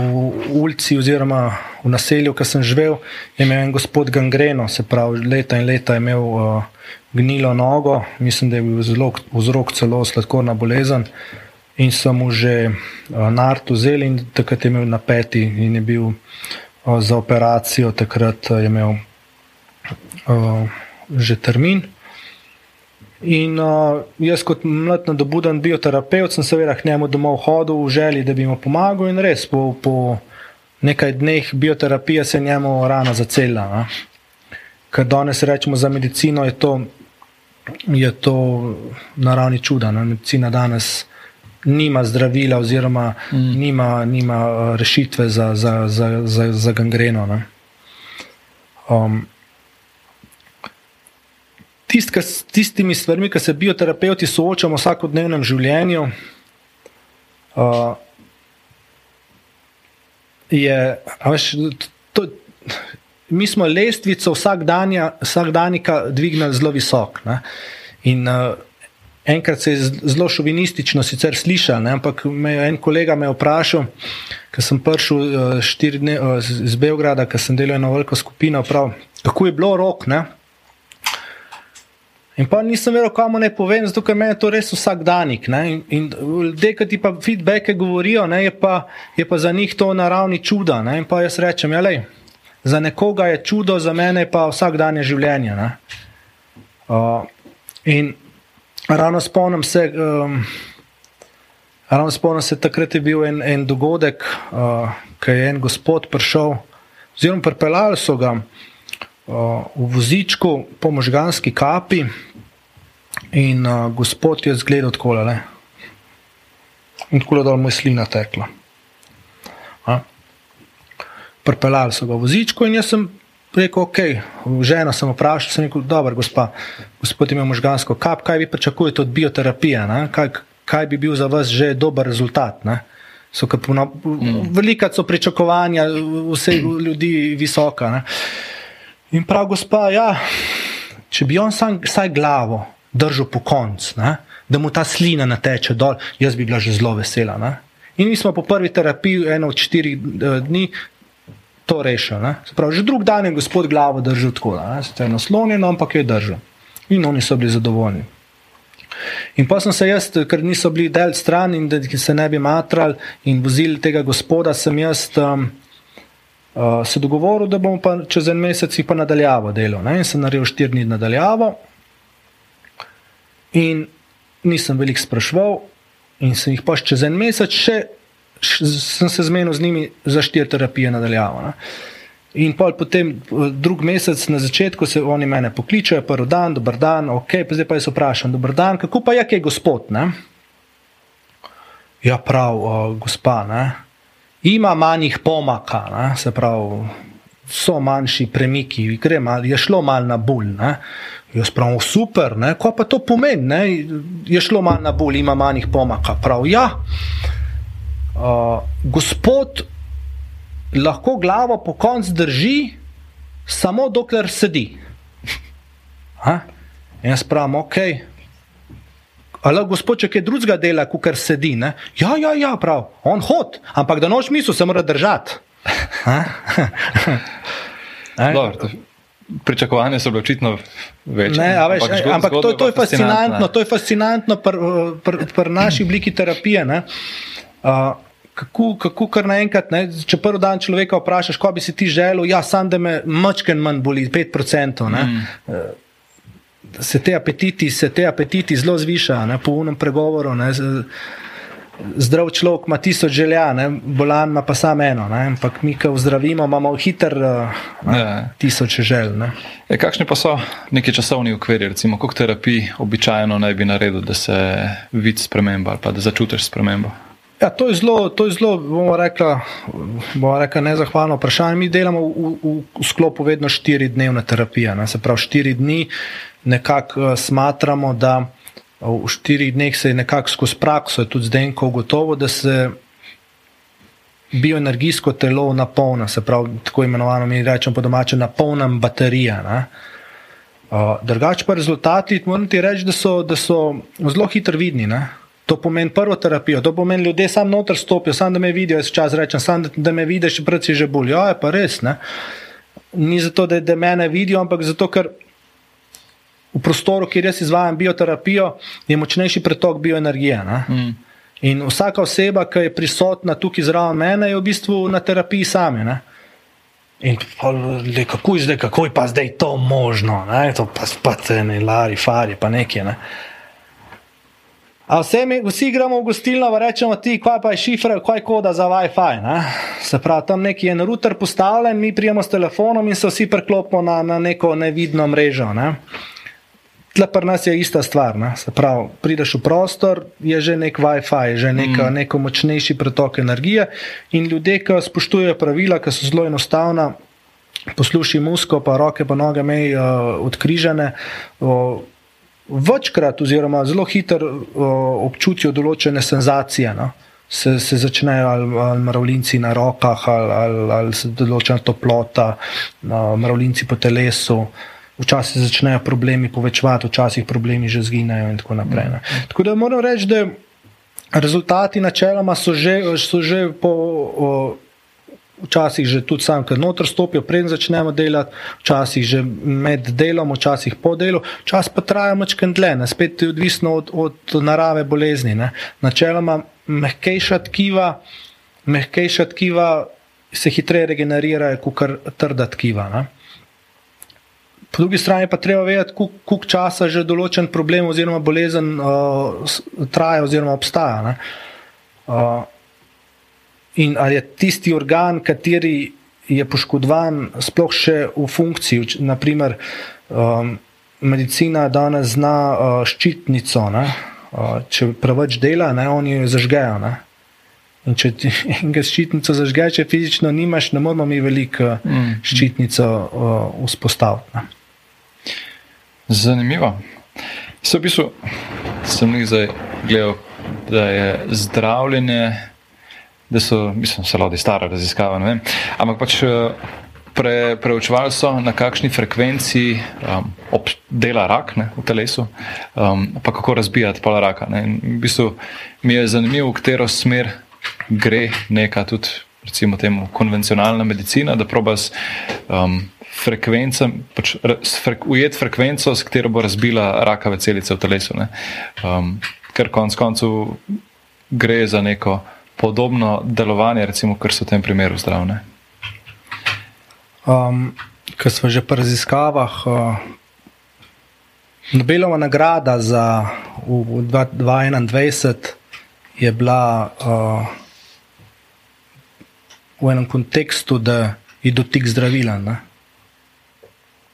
ulici oziroma v naselju, ki sem živel, imel en gospod gangreno, se pravi, leta in leta je imel uh, gnilo nogo, mislim, da je bil zelo vzrok celo sladkorna bolezen. In sem mu že uh, nartu zel in takrat je imel na peti in je bil za operacijo, takrat je imel uh, že termin. In uh, jaz, kot mlad, nadobuden bioterapeut, sem seveda k njemu domov hodil v želji, da bi mu pomagal, in res po, po nekaj dneh bioterapije se je njemu rana zacelila. Ker danes rečemo za medicino, je to, je to naravni čuda. Ne? Medicina danes nima zdravila, oziroma mm. nima, nima uh, rešitve za, za, za, za, za gangreno. Um, tist, ka, tistimi stvarmi, ki se bioterapeuti soočamo v vsakodnevnem življenju, uh, je, veš, to, mi smo lestvico vsakdanjika dvignili zelo visok. Ne? In uh, enkrat se je zelo šovinistično sicer slišal, ne, ampak me je en kolega me vprašal, ker sem prišel uh, štiri dni uh, iz Beograda, ker sem delal eno veliko skupino, prav, kako je bilo rok. Ne. In pa nisem vedel, kam naj povem, zato ker meni je to res vsak danik. Ne? In ljudje, ki ti pa feedbacke govorijo, ne, je, pa, je pa za njih to naravni čuda. Ne? In pa jaz rečem, ja, lej, za nekoga je čudo, za mene pa vsak dan je življenje. Uh, in Ravno spomnim se, um, ravno spomnim se, takrat je bil en, en dogodek, uh, ki je en gospod prišel, oziroma pripeljali so ga uh, v vozičku po možganski kapi in uh, gospod je zgledal tako le. In tako da mu je slina tekla. Pripeljali so ga v vozičku in jaz sem rekel, ok, žena sem vprašal, sem rekel, dobro, gospa, gospod ima možgansko kap, kaj vi pričakujete od bioterapije, kaj, kaj bi bil za vas že dober rezultat? Ne? So, mm. Velika so pričakovanja, vse ljudi visoka. Ne? In prav, gospa, ja, če bi on sam, vsaj glavo držal po koncu, da mu ta slina nateče dol, jaz bi bila že zelo vesela. Ne? In mi smo po prvi terapiji, eno od štirih uh, dni, to rešili. Pravi, že drug dan je gospod glavo držal tako, da je naslonjen, ampak je držal. In oni so bili zadovoljni. In pa sem se jaz, ker niso bili del stran in da se ne bi matrali in vozili tega gospoda, sem jaz um, uh, se dogovoril, da bom pa čez en mesec pa nadaljavo delal. Ne? In sem naredil štiri dni nadaljavo. In nisem veliko sprašval, in sem jih pa čez en mesec še sem se zmenil z njimi za štiri terapije nadaljavo. Ne? In potem, drug mesec na začetku, se oni mene pokličejo, prvi dan, dober dan, ok, pa zdaj pa jaz vprašam, dober dan, kako pa je, kaj je gospod? Ne? Ja, prav, o, gospa, ne? ima manjih pomaka, ne? se pravi, so manjši premiki, gre mal, je šlo mal na bolj. Jaz pravim, super, ko pa to pomeni, ne? je šlo mal na bolj, ima manjih pomaka. Prav, ja, o, gospod lahko glavo po koncu drži, samo dokler sedi. Ha? In jaz pravim, ok. Ali gospod, če kaj drugega dela, kot kar sedi? Ne? Ja, ja, ja, prav, on hod, ampak da noč misel se mora držati. Pričakovanja so bile očitno večje. Ne, veš, ampak, zgod, ampak to, to je fascinantno, to je fascinantno pri pr, pr naši obliki terapije. Uh, kako, kako kar naenkrat, ne, če prvi dan človeka vprašaš, ko bi si ti želel, ja, sam da me mačken manj boli, 5%. Ne, mm. Eh, se te apetiti, se te apetiti zelo zvišajo, po unem pregovoru. Ne, Zdrav človek ima tisoč želja, ne? bolan ima pa samo eno. Ne? Ampak mi, ki zdravimo, imamo hiter uh, tisoč želj. E, kakšni pa so neki časovni okviri, recimo, koliko terapij običajno naj bi naredil, da se vidi sprememba ali pa da začutiš spremembo? Ja, to je zelo, to je zelo, bomo rekli, bomo rekli nezahvalno vprašanje. Mi delamo v, v, v sklopu vedno štiri dnevne terapije. Ne? Se pravi, štiri dni nekako uh, smatramo, da v štirih dneh se je nekako skozi prakso, tudi zdaj, ko gotovo, da se bioenergijsko telo napolna, se pravi, tako imenovano, mi rečemo po domače, napolnam baterija. Uh, drugače pa rezultati, moram ti reči, da so, da so zelo hitro vidni. Ne? To pomeni prvo terapijo, to pomeni ljudje sam noter stopijo, sam da me vidijo, jaz čas rečem, sam da, da me vidiš, predvsej že bolj. Ja, je pa res. Ne? Ni zato, da, da me ne vidijo, ampak zato, ker v prostoru, kjer jaz izvajam bioterapijo, je močnejši pretok bioenergije. Mm. In vsaka oseba, ki je prisotna tukaj zraven mene, je v bistvu na terapiji sami. Ne? In le, kako, je zdaj, kako je pa zdaj to možno, ne? to pa spate, ne, lari, fari, pa nekje. Ne? Vse mi, vsi gremo v gostilno, rečemo ti, kaj pa je šifra, kaj je koda za WiFi. Ne? Se pravi, tam neki je en router postavljen, mi prijemo s telefonom in se vsi preklopimo na, na neko nevidno mrežo. Ne? Tle pri nas je ista stvar. Ne? Se pravi, prideš v prostor, je že nek WiFi, že neka, mm. neko močnejši pretok energije in ljudje, ki spoštujejo pravila, ki so zelo enostavna, poslušaj musko, pa roke, pa noge mej uh, odkrižene. Uh, večkrat, oziroma zelo hitro občutijo določene senzacije. No? Se, se začnejo ali, ali mravljinci na rokah, ali, ali, ali se določena toplota, no, mravljinci po telesu. Včasih začnejo problemi povečevati, včasih problemi že zginejo, in tako naprej. Ne. Tako da moram reči, da rezultati načeloma so že, so že po. O, včasih že tudi sam, ker noter stopijo, preden začnemo delati, včasih že med delom, včasih po delu, čas pa traja mačken dlje, ne? spet je odvisno od, od narave bolezni. Ne? Načeloma mehkejša tkiva, mehkejša tkiva se hitreje regenerirajo, kot trda tkiva. Ne? Po drugi strani pa treba vedeti, koliko časa že določen problem oziroma bolezen uh, traja oziroma obstaja. Uh, in ali je tisti organ, kateri je poškodovan, sploh še v funkciji. Naprimer, um, medicina danes zna uh, ščitnico, uh, če preveč dela, ne, oni jo zažgejo. Ne. In če ti enega ščitnico zažgeš, če fizično nimaš, ne moramo mi veliko mm. ščitnico uh, vzpostaviti. Zanimivo. Se v bistvu sem jih zdaj gledal, da je zdravljenje da so, mislim, se lodi stara raziskava, ne vem. Ampak pač eh, pre, preučevali so, na kakšni frekvenci um, dela rak ne, v telesu, um, pa kako razbijati pol raka. Ne. In v bistvu mi je zanimivo, v katero smer gre neka tudi, recimo temu, konvencionalna medicina, da proba s um, frekvencem, pač frek, ujet frekvenco, s katero bo razbila rakave celice v telesu. Um, ker konc koncu gre za neko podobno delovanje, recimo, kar so v tem primeru zdravne? Um, Ker smo že pri raziskavah, uh, Nobelova nagrada za 2021 je bila uh, v enem kontekstu, da je dotik zdravila. Ne?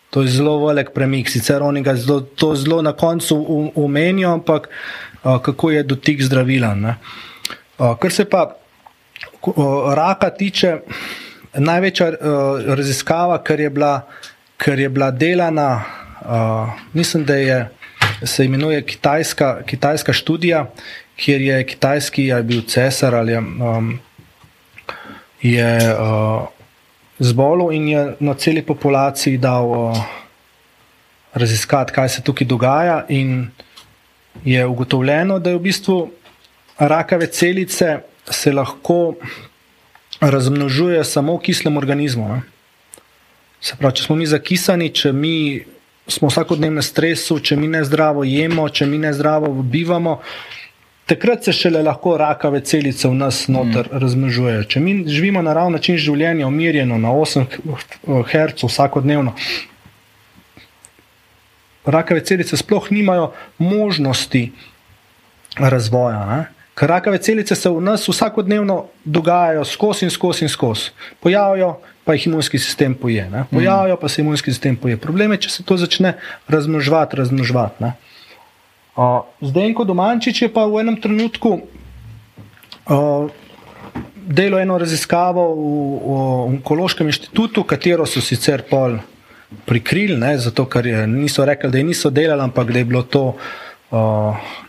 To je zelo velik premik, sicer oni ga zelo, to zelo na koncu umenijo, ampak uh, kako je dotik zdravila. Uh, Kar se pa raka tiče, največja raziskava, kar je bila, kar je bila delana, mislim, da je, se imenuje kitajska, kitajska študija, kjer je kitajski, je bil cesar ali um, je uh, zbolel in je na celi populaciji dal uh, raziskati, kaj se tukaj dogaja. In je ugotovljeno, da je v bistvu rakave celice se lahko razmnožujejo samo v kislem organizmu. Ne? Se pravi, če smo mi zakisani, če mi smo vsakodnevno na stresu, če mi ne zdravo jemo, če mi ne zdravo bivamo, takrat se šele lahko rakave celice v nas noter mm. razmnožujejo. Če mi živimo na ravni način življenja, umirjeno na 8 Hz vsakodnevno. Rakave celice sploh nimajo možnosti razvoja. Ne? Ker rakave celice se v nas vsakodnevno dogajajo skozi in skozi in skozi. Pojavijo, pa jih imunski sistem poje. Ne? Pojavijo, pa se imunski sistem poje. Problem je, če se to začne razmnoževati, razmnoževati. Zdaj, ko Domančič je pa v enem trenutku uh, delal eno raziskavo v, v Onkološkem inštitutu, katero so sicer pol prikrili, ne? zato ker je, niso rekli, da je niso delali, ampak da je bilo to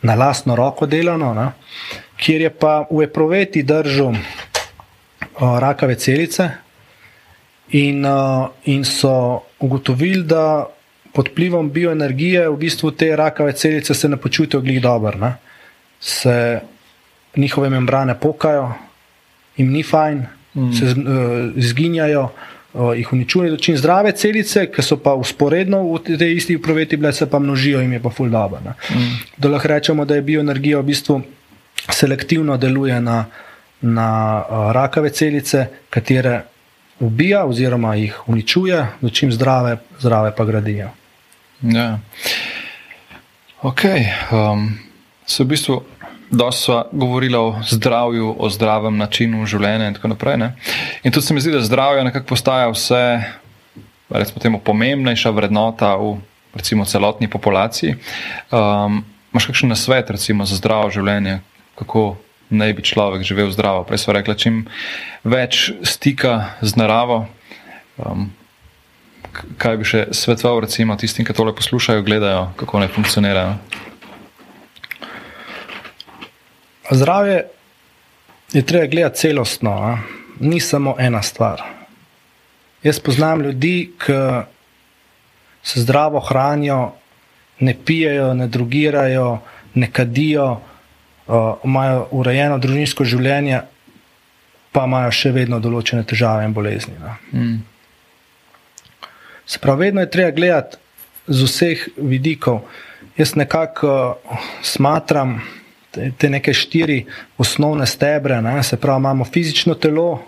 na lastno roko delano, ne, kjer je pa v eproveti držal rakave celice in, in so ugotovili, da pod vplivom bioenergije v bistvu te rakave celice se ne počutijo glih dobro, ne. se njihove membrane pokajo, jim ni fajn, mm. se izginjajo. Uh, jih uničuje, dočim zdrave celice, ki so pa usporedno v tej isti proveti bile, se pa množijo in je pa ful dobro. Mm. Da lahko rečemo, da je bioenergija v bistvu selektivno deluje na, na rakave celice, katere ubija oziroma jih uničuje, dočim zdrave, zdrave pa gradijo. Ja. Ok, um, se v bistvu Dosti smo govorili o zdravju, o zdravem načinu življenja in tako naprej. Ne? In tudi se mi zdi, da zdravje nekako postaja vse, recimo, temu, pomembnejša vrednota v recimo, celotni populaciji. Um, Máš kakšen nasvet recimo, za zdravo življenje, kako naj bi človek živel zdravo? Prej smo rekli, čim več stika z naravo. Um, kaj bi še svetoval tistim, ki tole poslušajo, gledajo, kako naj funkcionirajo? Zdravje je treba gledati celostno, a? ni samo ena stvar. Jaz poznam ljudi, ki se zdravo hranijo, ne pijejo, ne drugirajo, ne kadijo, uh, imajo urejeno družinsko življenje, pa imajo še vedno določene težave in bolezni. Mm. Se pravi, vedno je treba gledati z vseh vidikov. Jaz nekako uh, smatram, te, te neke štiri osnovne stebre. Ne? Se pravi, imamo fizično telo,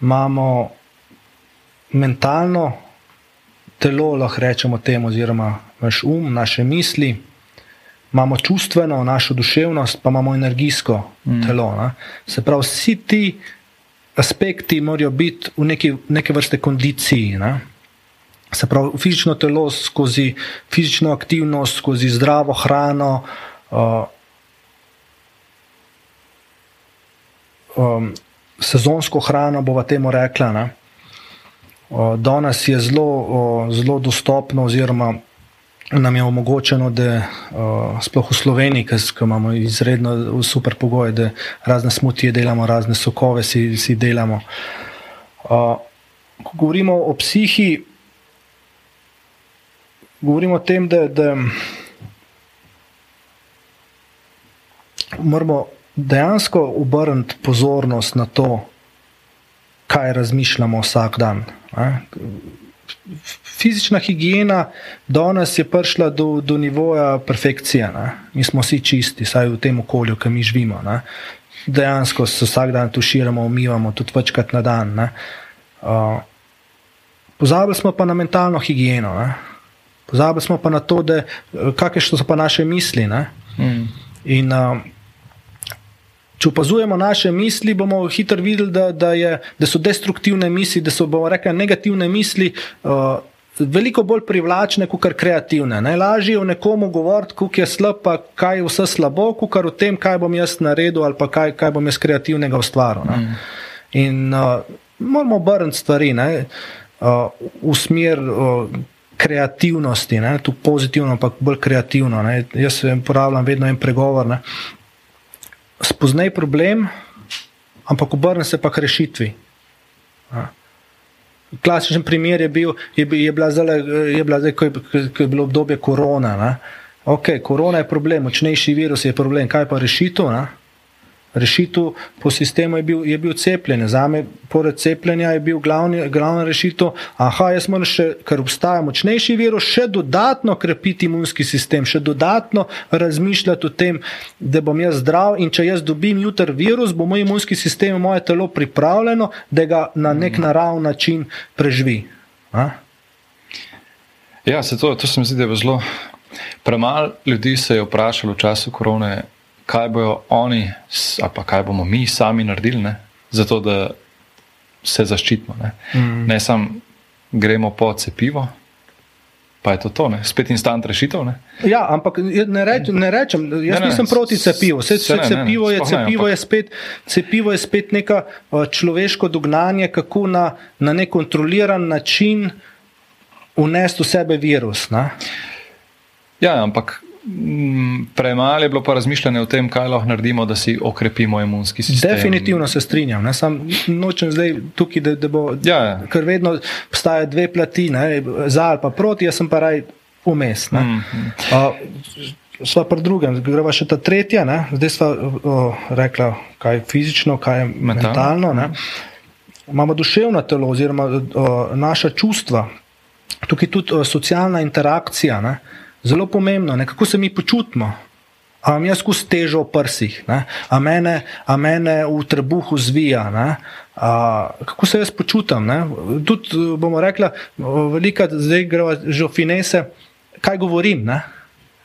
imamo mentalno telo, lahko rečemo temu, oziroma naš um, naše misli. Imamo čustveno, našo duševnost, pa imamo energijsko mm. telo. Ne? Se pravi, vsi ti aspekti morajo biti v neki, neke vrste kondiciji. Ne? Se pravi, fizično telo skozi fizično aktivnost, skozi zdravo hrano. Uh, um, sezonsko hrano, bova temu rekla. Ne? Danes je zelo, zelo dostopno, oziroma nam je omogočeno, da sploh v Sloveniji, ki imamo izredno super pogoje, da razne smutije delamo, razne sokove si, si delamo. Ko govorimo o psihi, govorimo o tem, da, da moramo dejansko obrniti pozornost na to, kaj razmišljamo vsak dan. Fizična higiena danes je prišla do, do nivoja perfekcije. Ne? Mi smo vsi čisti, saj v tem okolju, ki mi živimo. Ne? Dejansko se vsak dan tuširamo, umivamo, tudi večkrat na dan. Uh, pozabili smo pa na mentalno higieno, ne? pozabili smo pa na to, kakšne so pa naše misli. Mm. In uh, Če opazujemo naše misli, bomo hitro videli, da, da, je, da so destruktivne misli, da so rekli, negativne misli. Uh, Veliko bolj privlačne, kot kreativne. Najlažje je o nekomu govoriti, kako je slab, pa kaj je vse slabo, kot o tem, kaj bom jaz naredil ali kaj, kaj bom jaz kreativnega ustvaril. Mm. In uh, moramo obrniti stvari ne, uh, v smer uh, kreativnosti, ne, tu pozitivno, ampak bolj kreativno. Ne. Jaz se uporabljam vedno en pregovor. Ne spoznaj problem, ampak obrne se pa k rešitvi. Klasičen primer je bil, je, je bila zdaj, je bila zdaj, ko je, ko je bilo obdobje korona. Ok, korona je problem, močnejši virus je problem, kaj pa rešitev? Rešitev po sistemu je bil, je bil cepljenje. Za me, poleg cepljenja, je bil glavni, glavna rešitev, aha, jaz moram še, ker obstaja močnejši virus, še dodatno krepiti imunski sistem, še dodatno razmišljati o tem, da bom jaz zdrav in če jaz dobim jutr virus, bo moj imunski sistem in moje telo pripravljeno, da ga na nek naraven način preživi. A? Ja, se to, to se mi zdi, da je zelo. Premalo ljudi se je vprašalo v času korone, kaj bojo oni, ali pa kaj bomo mi sami naredili, ne? zato da se zaščitimo. Ne, mm. ne samo gremo po cepivo. Pa je to to, ne? spet instant rešitev. Ne? Ja, ampak ne, reč, ne rečem, jaz ne, nisem ne, proti cepivu. Vse, vse ne, cepivo, ne, je, cepivo, ne, je spet, cepivo je spet neko človeško dognanje, kako na, na nek kontroliran način unesti v sebe virus. Ne? Ja, ampak premalo je bilo pa razmišljanje o tem, kaj lahko naredimo, da si okrepimo imunski sistem. Definitivno se strinjam. Ne? Sam nočem zdaj tukaj, da, da bo. Ja, ja. Ker vedno obstaja dve plati, ne? za ali pa proti, jaz sem pa raj vmes. Mm, mm. uh, sva pa drugem, greva še ta tretja, ne? zdaj sva uh, rekla, kaj je fizično, kaj je mentalno. mentalno Imamo duševno telo, oziroma uh, naša čustva, tukaj tudi uh, socialna interakcija. Ne? Zelo pomembno, ne, kako se mi počutimo. A imam jaz skozi težo v prsih, a mene, a mene v trebuhu zvija, a, kako se jaz počutim. Tudi bomo rekli, velika zdaj gre že v finese, kaj govorim, ne?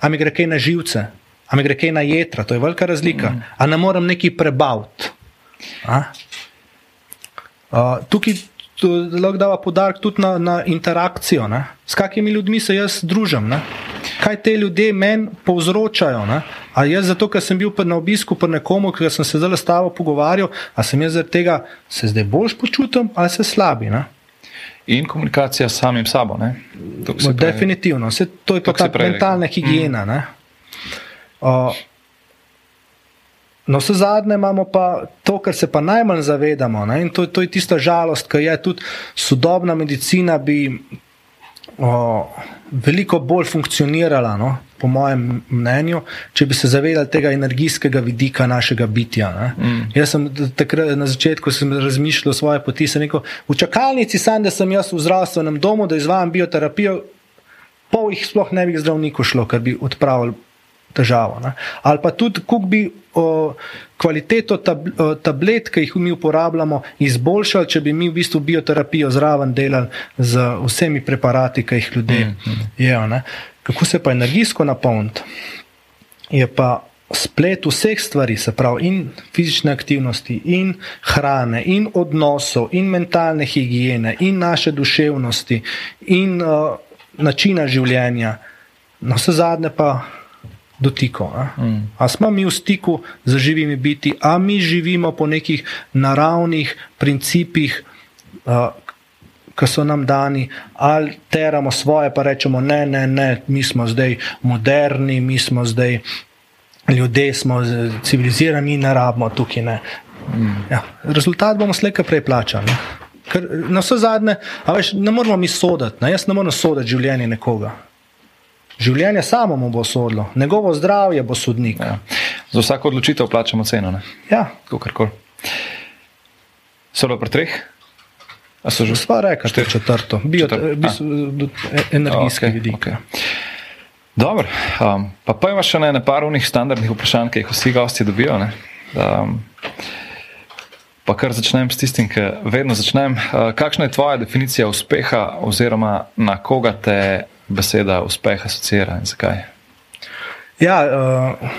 a mi gre kaj na živce, a mi gre kaj na jedra, to je velika razlika, mm. a ne morem neki prebaviti. Tukaj lahko dava podarek tudi na, na interakcijo, ne? s kakimi ljudmi se jaz družim. Ne? kaj te ljudje meni povzročajo. Ne? A jaz, zato, ker sem bil na obisku pri nekomu, ki sem se zdaj s tabo pogovarjal, a sem jaz zaradi tega se zdaj bolj počutim ali se slabi. Ne? In komunikacija s samim sabo. Definitivno, Vse, to je pa ta mentalna higiena. Mm. Uh, no, vse zadnje imamo pa to, kar se pa najmanj zavedamo. In to, to je tista žalost, ki je tudi sodobna medicina. Bi, o, veliko bolj funkcionirala, no, po mojem mnenju, če bi se zavedali tega energijskega vidika našega bitja. Mm. Jaz sem takrat na začetku razmišljal o svoje poti, sem rekel, v čakalnici sem, da sem jaz v zdravstvenem domu, da izvajam bioterapijo, pol jih sploh ne bi k zdravniku šlo, ker bi odpravili težavo. Ne. Ali pa tudi, kako bi o, kvaliteto tab, o, tablet, ki jih mi uporabljamo, izboljšali, če bi mi v bistvu bioterapijo zraven delali z vsemi preparati, ki jih ljudje mm, mm. jedo. Kako se pa energijsko napolniti, je pa splet vseh stvari, se pravi, in fizične aktivnosti, in hrane, in odnosov, in mentalne higiene, in naše duševnosti, in uh, načina življenja, na vse zadnje pa dotiko. Mm. A smo mi v stiku z živimi biti, a mi živimo po nekih naravnih principih. Uh, Ki so nam dani, ali teramo svoje, pa rečemo, ne, ne, ne, mi smo zdaj moderni, mi smo zdaj ljudje smo civilizirani ne rabimo tukaj. Ne. Ja, rezultat bomo slejka prej plačali. Ker na vse zadnje, veš, ne moramo mi soditi, ne. jaz ne morem soditi življenje nekoga. Življenje samo mu bo sodilo, njegovo zdravje bo sodnik. Ja. Za vsako odločitev plačamo ceno. Ne? Ja. Solo pri treh? So že sva reka, je četrto, bio, Četrt. bi, energijski okay, vidik. Okay. Dobro, um, pa pa imaš še ne nekaj unih standardnih vprašanj, ki jih vsi gosti dobijo. Um, pa kar začnem s tistim, ki vedno začnem. Uh, kakšna je tvoja definicija uspeha, oziroma na koga te beseda uspeh asocira in zakaj? Ja, uh,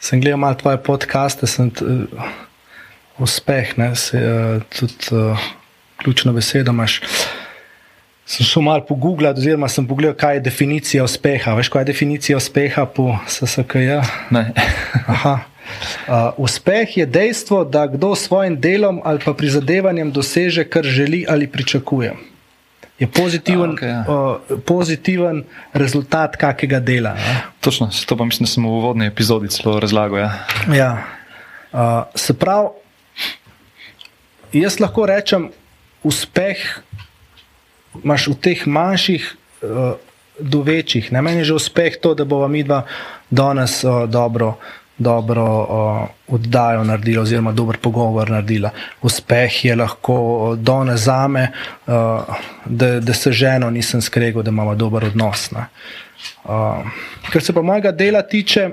sem gledal malo tvoje podcaste, sem uh, uspeh, ne, se, uh, tudi uh, ključno besedo imaš. Sem šel malo pogooglati, oziroma sem pogledal, kaj je definicija uspeha. Veš, kaj je definicija uspeha po SSKJ? uh, uspeh je dejstvo, da kdo s svojim delom ali pa prizadevanjem doseže, kar želi ali pričakuje. Je pozitiven, A, okay, ja. uh, pozitiven rezultat kakega dela. Ne? Točno, to pa mislim, da sem v uvodni epizodi celo razlagal. Ja. Ja. Uh, se pravi, jaz lahko rečem, uspeh imaš v teh manjših uh, do večjih. Ne meni je že uspeh to, da bomo mi dva danes uh, dobro, dobro uh, oddajo naredili, oziroma dober pogovor naredili. Uspeh je lahko danes za me, uh, da, da se ženo nisem skregal, da imamo dober odnos. Uh, kar se pa mojega dela tiče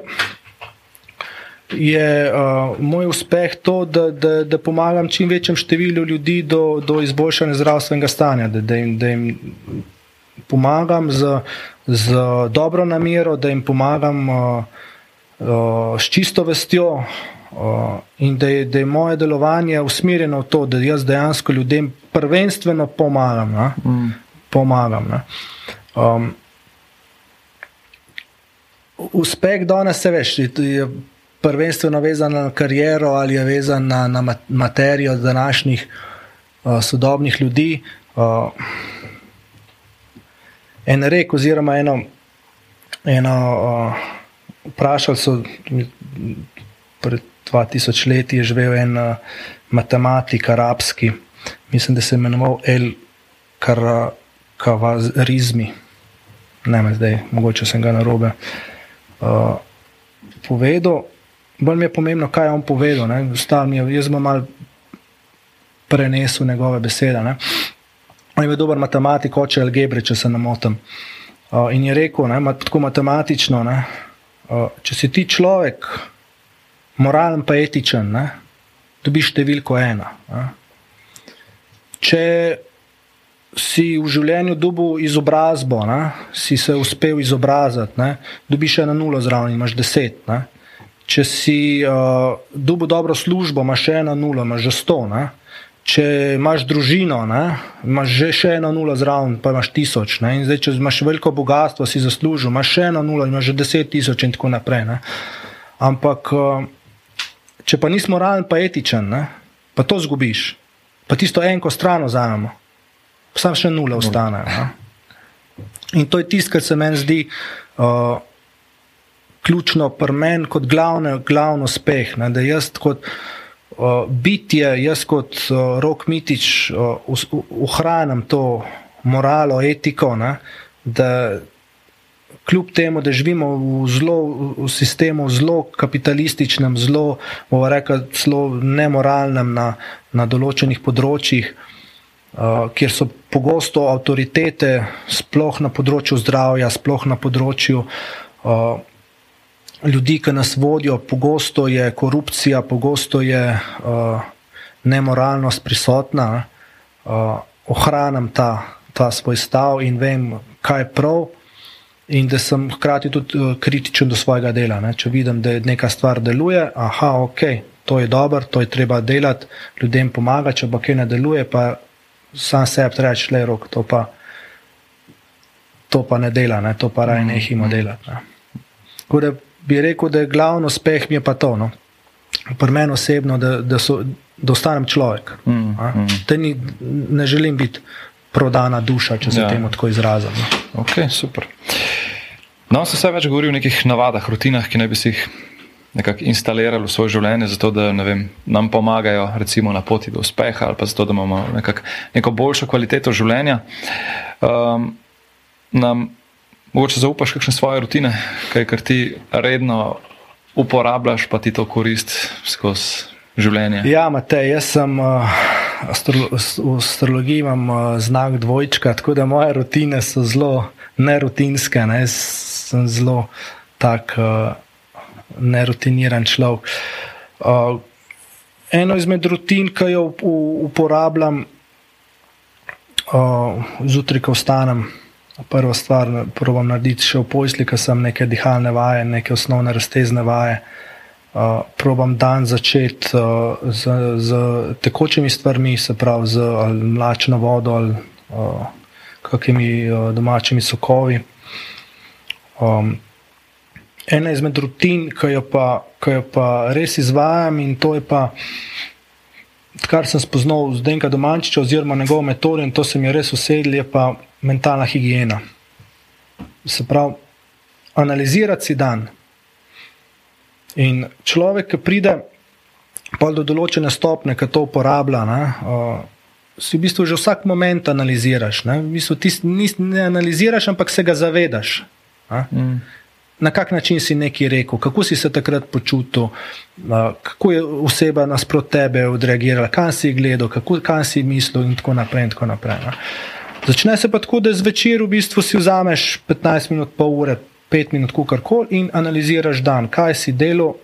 je uh, moj uspeh to, da, da, da pomagam čim večjem številu ljudi do, do izboljšanja zdravstvenega stanja, da, da, jim, da jim pomagam z, z dobro namero, da jim pomagam uh, uh, s čisto vestjo. Uh, in da je, da je moje delovanje usmerjeno v to, da jaz dejansko ljudem prvenstveno pomagam. Mm. pomagam um, uspeh danes se veš, je prvenstveno vezan na kariero ali je vezan na, na materijo današnjih uh, sodobnih ljudi. Uh, en rek, oziroma eno, eno uh, vprašali so, pred 2000 leti je živel en uh, matematik, arabski, mislim, da se je imenoval El Kavarizmi. Ne, me zdaj, mogoče sem ga na robe. Uh, povedal, bolj mi je pomembno, kaj je on povedal. Je, jaz sem malo prenesel njegove besede. Ne? On je bil dober matematik, oče algebre, če se ne motim. Uh, in je rekel, ne, tako matematično, ne, če si ti človek, moralen pa etičen, ne, dobiš številko ena. Ne. Če si v življenju dobil izobrazbo, ne, si se uspel izobraziti, ne, dobiš eno nulo zraven, imaš deset. Ne. Če si uh, dobil dobro službo, imaš še eno nulo, imaš že sto. Ne? Če imaš družino, ne? imaš že eno nulo zraven, pa imaš tisoč. Zdaj, če imaš veliko bogatstvo, si zaslužil, imaš še eno nulo, imaš že deset tisoč in tako naprej. Ne? Ampak, uh, če pa nisi moralen, pa etičen, ne? pa to zgubiš, pa tisto enko stran vzamemo, pa sam še nula ostane. In to je tisto, kar se meni zdi. Uh, ključno pri meni kot glavne, glavno uspeh. Ne, da jaz kot uh, bitje, jaz kot rok mitič ohranjam to moralo, etiko, ne, da kljub temu, da živimo v, zlo, v sistemu zelo kapitalističnem, zelo, rekel, zelo nemoralnem na, na določenih področjih. Uh, kjer so pogosto avtoritete, sploh na področju zdravja, sploh na področju uh, ljudi, ki nas vodijo, pogosto je korupcija, pogosto je uh, nemoralnost prisotna. Uh, ohranjam ta, ta svoj stav in vem, kaj je prav. in da sem hkrati tudi uh, kritičen do svojega dela. Ne. Če vidim, da neka stvar deluje, aha, ok, to je dobro, to je treba delati, ljudem pomaga, če pa kaj ne deluje, pa sam sebi reči, le rok, to pa, to pa ne dela, ne. to pa raj nehimo delati. Ne. Tako da bi rekel, da je glavno uspeh mi je pa to. No. Pri meni osebno, da, da, so, da ostanem človek. Mm, mm. Ni, ne želim biti prodana duša, če se Ja. temu tako izrazim. no. Ok, super. No, se vse več govori o nekih navadah, rutinah, ki naj bi si jih nekako instalirali v svoje življenje, zato da vem, nam pomagajo recimo, na poti do uspeha ali pa zato, da imamo nekak, neko boljšo kvaliteto življenja. Um, nam mogoče zaupaš kakšne svoje rutine, kaj kar ti redno uporabljaš, pa ti to korist skozi življenje. Ja, Matej, jaz sem uh, astrolo v astrologiji imam uh, znak dvojčka, tako da moje rutine so zelo nerutinske. Ne? Jaz sem zelo tak uh, nerutiniran človek. Uh, eno izmed rutin, ki jo uporabljam uh, zjutraj, ko vstanem. Prva stvar, probujem narediti še v posli, ker sem neke dihalne vaje, neke osnovne raztezne vaje. Uh, probam dan začeti uh, z, z tekočimi stvarmi, se pravi z mlačno vodo ali uh, kakimi uh, domačimi sokovi. Um, ena izmed rutin, ki jo, pa, ki jo pa res izvajam, in to je pa, kar sem spoznal z Denka Domančiča, oziroma njegovo metodo, in to se mi je res usedlo, je pa mentalna higiena. Se pravi, analizirati si dan. In človek, ki pride do določene stopne, ki to uporablja, ne, uh, si v bistvu že vsak moment analiziraš. Ne, v bistvu ti nis, ne analiziraš, ampak se ga zavedaš. Ne. Mm. Na kak način si nekaj rekel, kako si se takrat počutil, uh, kako je oseba nasprot tebe odreagirala, kam si gledal, kako, kam si mislil, in tako naprej. In tako naprej ne. Začne se pa tako, da zvečer v bistvu si vzameš 15 minut, pol ure, 5 minut, karkoli in analiziraš dan, kaj si delal,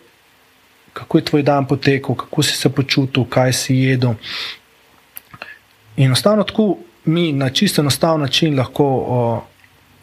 kako je tvoj dan potekel, kako si se počutil, kaj si jedel. In enostavno tako mi na čisto enostaven način lahko o,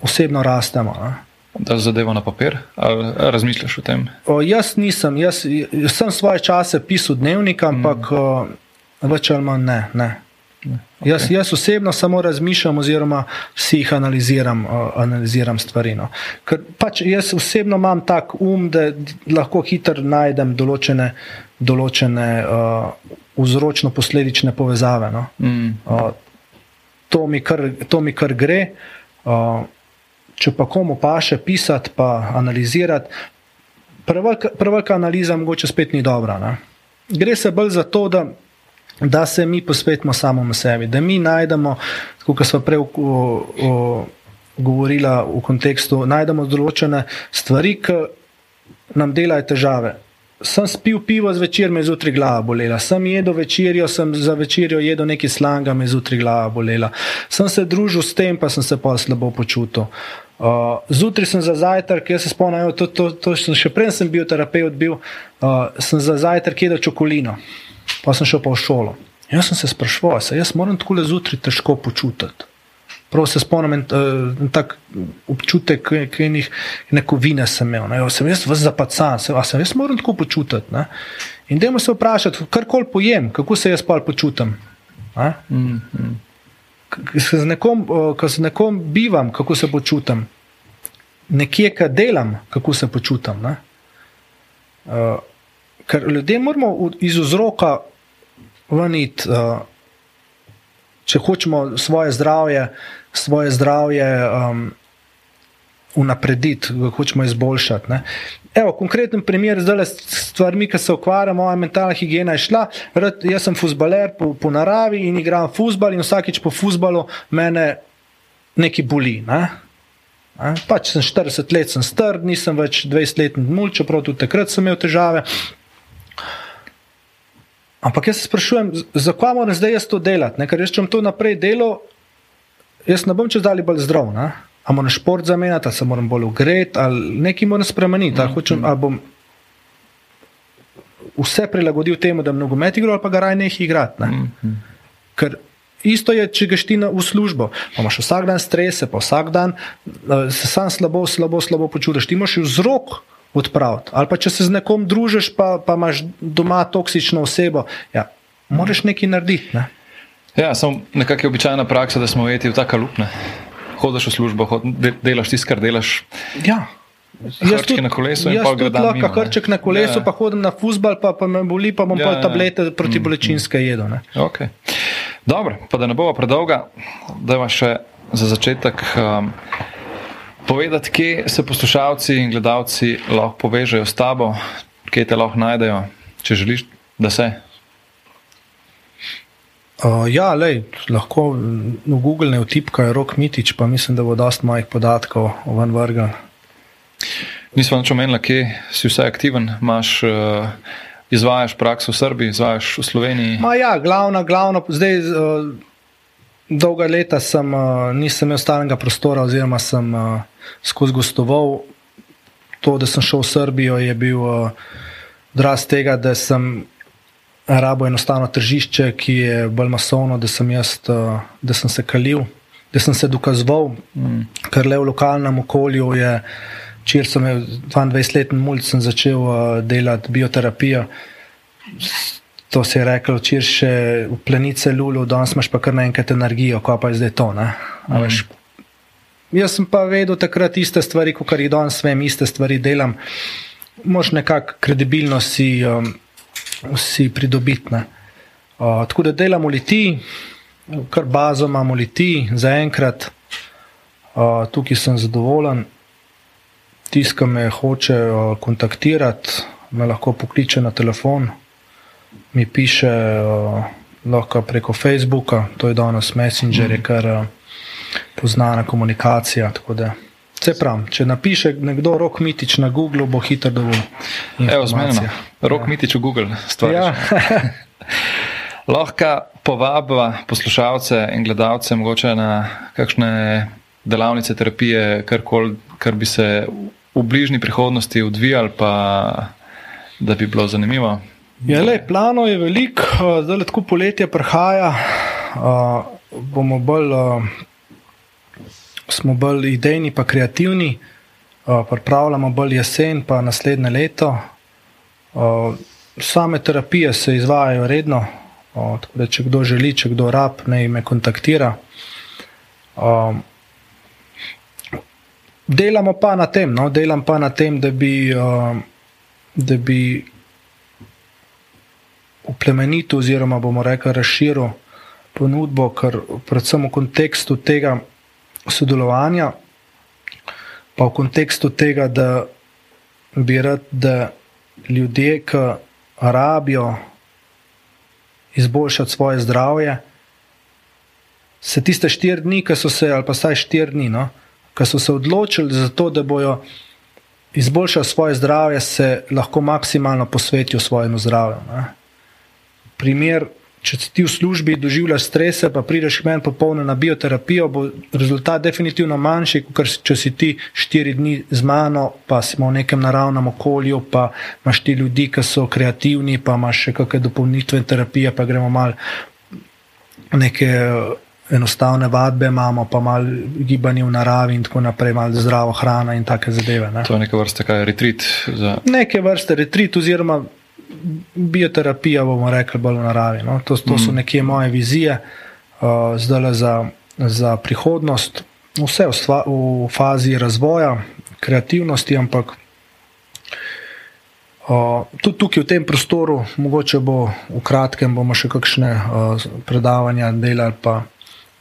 osebno rastemo. Ne. Da zadevo na papir, ali razmišljaš o tem? O, jaz nisem, jaz, jaz sem svoje čase pisal dnevnik, ampak mm. več ali manj ne. ne. Okay. Jaz, jaz osebno samo razmišljam, oziroma si jih analiziram, uh, analiziram stvari. No. Ker pač jaz osebno imam tak um, da lahko hitro najdem določene, določene uh, vzročno-posledične povezave. No. Mm. Uh, to, mi kar, to mi kar gre. Uh, če pa komu paše pisati, pa analizirati, prevelika analiza mogoče spet ni dobra. Ne. Gre se bolj za to, da, da se mi posvetimo samemu sebi, da mi najdemo, kot smo prej govorili v kontekstu, najdemo določene stvari, ki nam delajo težave. Sem spil pivo zvečer, me je zjutraj glava bolela. Sem jedel večerjo, sem za večerjo jedel nekaj slanga, me je zjutraj glava bolela. Sem se družil s tem, pa sem se pa slabo počutil. Uh, zjutraj sem za zajtrk, jaz se spomnim, to, to, to sem še prej sem bil terapeut, bil, uh, sem za zajtrk jedel čokolino, pa sem šel pa v šolo. Jaz sem se sprašval, se jaz moram tako le zjutraj težko počutiti. Prav se spomnim, en, uh, tak občutek, ki je neko vine sem imel. Ne? Sem jaz vas zapacan, se, a sem jaz moram tako počutiti. Ne? In dajmo se vprašati, karkoli pojem, kako se jaz pa počutim. Mm, mm. Ko z nekom, ko z nekom bivam, kako se počutim, nekje, kaj delam, kako se počutim. ne. Uh, ker ljudje moramo iz vzroka veniti, uh, če hočemo svoje zdravje, svoje zdravje um, unaprediti, ga hočemo izboljšati. Ne. Evo, konkreten primer, zdaj s stvarmi, ki se ukvarjamo, moja mentalna higiena je šla. Rad, jaz sem futbaler po, po naravi in igram futbal, in vsakič po futbalu mene nekaj boli. Ne. Pač sem 40 let, sem star, nisem več 20 let mulj, čeprav tudi takrat sem imel težave. Ampak jaz se sprašujem, zakaj moram zdaj jaz to delati? Ne? Ker jaz če bom to naprej delal, jaz ne bom čez dalje bolj zdrav. Ne? A moram šport zamenjati, ali se moram bolj ugreti, ali nekaj moram spremeniti. Ali, hočem, ali bom vse prilagodil temu, da bom nogomet igral, ali pa ga raj nekaj igrati. Ne? Ker Isto je, če greš ti na, službo, pa imaš vsak dan strese, pa vsak dan uh, se sam slabo, slabo, slabo počutiš. Ti moraš vzrok odpraviti. Ali pa če se z nekom družiš, pa, pa imaš doma toksično osebo, ja, moraš nekaj narediti. Ne? Ja, samo nekako je običajna praksa, da smo ujeti v ta kalup. Ne? Hodiš v službo, hod, de, delaš tisto, kar delaš. Ja. Jaz tudi na kolesu, jaz tudi lahko hrček na kolesu, ja. pa hodim na fusbal, pa, pa me boli, pa bom ja, pa tablete proti mm, bolečinske jedo. Okay. Dobro, pa da ne bo predolga, da imaš še za začetek. Um, povedati, kje se poslušalci in gledalci lahko povežejo s tabo, kje te lahko najdejo, če želiš, da se. Uh, ja, lej, lahko v Google ne vtipkajo rok mitič, pa mislim, da bo dosta mojih podatkov ven vrga. Nismo več omenili, kje si vse aktiven, imaš. Uh, Izvajaš prakso v Srbiji, izvajaš v Sloveniji? Ma ja, glavno, glavno, zdaj uh, dolga leta sem, uh, nisem imel stalnega prostora, oziroma sem uh, skozi gostoval. To, da sem šel v Srbijo, je bil uh, odraz uh, tega, da sem rabo enostavno tržišče, ki je bolj masovno, da sem, jaz, uh, da sem se kalil, da sem se dokazoval, mm. ker le v lokalnem okolju je. Če sem 22-letni mulj, sem začel uh, delati bioterapijo. To se je reklo, če še v plenice lulu, danes imaš pa kar naenkrat energijo, ko pa je zdaj to. Mm. Jaz sem pa vedel takrat iste stvari, kot jih danes vem, iste stvari delam. Moš nekako kredibilno si, um, si pridobiti. Uh, tako da delamo liti, kar bazo imamo liti, zaenkrat uh, tukaj sem zadovoljen. Tiska me hoče uh, kontaktirati, me lahko pokliče na telefon, mi piše uh, lahko preko Facebooka, to je danes Messenger, mm. kar. Uh, poznana komunikacija. Vse pravi, če napiše nekdo rok mitič na Google, bo hitro dovolj. Evo, zmenjeno. Rok ja. mitič v Google, stvar. Ja. Lahko povabiva poslušalce in gledalce mogoče na kakšne delavnice terapije, karkoli, kar bi se v bližnji prihodnosti odvijali, pa da bi bilo zanimivo. Ja, le, plano je veliko, zdaj tako poletje prihaja, uh, bomo bolj uh, smo bolj idejni, pa kreativni, uh, pripravljamo bolj jesen, pa naslednje leto. Uh, same terapije se izvajajo redno, uh, tako da če kdo želi, če kdo rab, naj me kontaktira. Uh, delamo pa na tem, no? delam pa na tem, da bi, uh, da bi uplemenitil, oziroma bomo rekli, razširil ponudbo, ker predvsem v kontekstu tega sodelovanja, pa v kontekstu tega, da bi rad, da ljudje, ki rabijo izboljšati svoje zdravje, se tiste štiri dni, ki so se, ali pa vsaj štiri dni, no, ki so se odločili za to, da bojo izboljšali svoje zdravje, se lahko maksimalno posvetijo svojemu zdravju. Ne. Primer če si ti v službi doživljaš strese, pa prideš k meni popolno na bioterapijo, bo rezultat definitivno manjši, kot če si ti štiri dni z mano, pa si v nekem naravnem okolju, pa imaš ti ljudi, ki so kreativni, pa imaš še kakšne dopolnitvene terapije, pa gremo mal neke. Enostavne vadbe imamo, pa malo gibanja v naravi, in tako naprej, malo zdravo hrana in take zadeve. Ne. To je neka vrsta, kaj je retrit. Za... Neke vrste retrit, oziroma bioterapija, bomo rekli, bolj v naravi. No? To, to so mm. nekje moje vizije, uh, zdaj za, za prihodnost, vse v, stva, v fazi razvoja, kreativnosti, ampak uh, tudi tukaj v tem prostoru, mogoče bo v kratkem, bomo še kakšne uh, predavanja delali, pa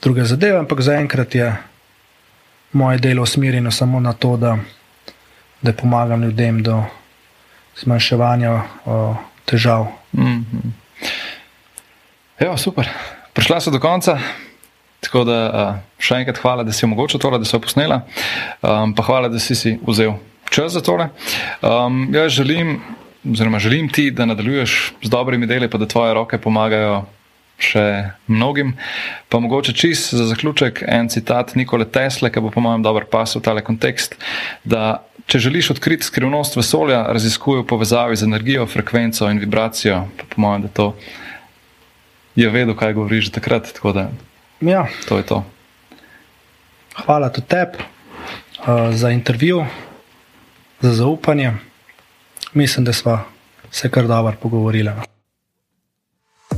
druge zadeve, ampak zaenkrat je moje delo usmerjeno samo na to, da, da pomagam ljudem do zmanjševanja uh, težav. Mm -hmm. Ja, super. Prišla so do konca. Tako da še enkrat hvala, da si omogočil tole, da si posnela. Um, pa hvala, da si si vzel čas za tole. Um, jaz želim, oziroma želim ti, da nadaljuješ z dobrimi deli, pa da tvoje roke pomagajo še mnogim. Pa mogoče čist za zaključek en citat Nikole Tesle, ki bo po mojem dober pas v tale kontekst, da če želiš odkriti skrivnost vesolja, raziskuj povezavi z energijo, frekvenco in vibracijo. Pa po mojem, da to je vedel, kaj govoriš takrat. Da, ja. To je to. Hvala tudi tebi uh, za intervju, za zaupanje. Mislim, da smo se kar dobro pogovorili.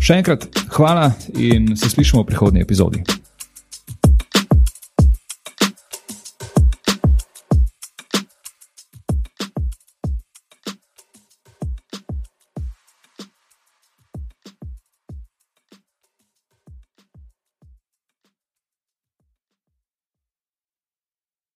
Še enkrat hvala in se slišimo v prihodnji epizodi.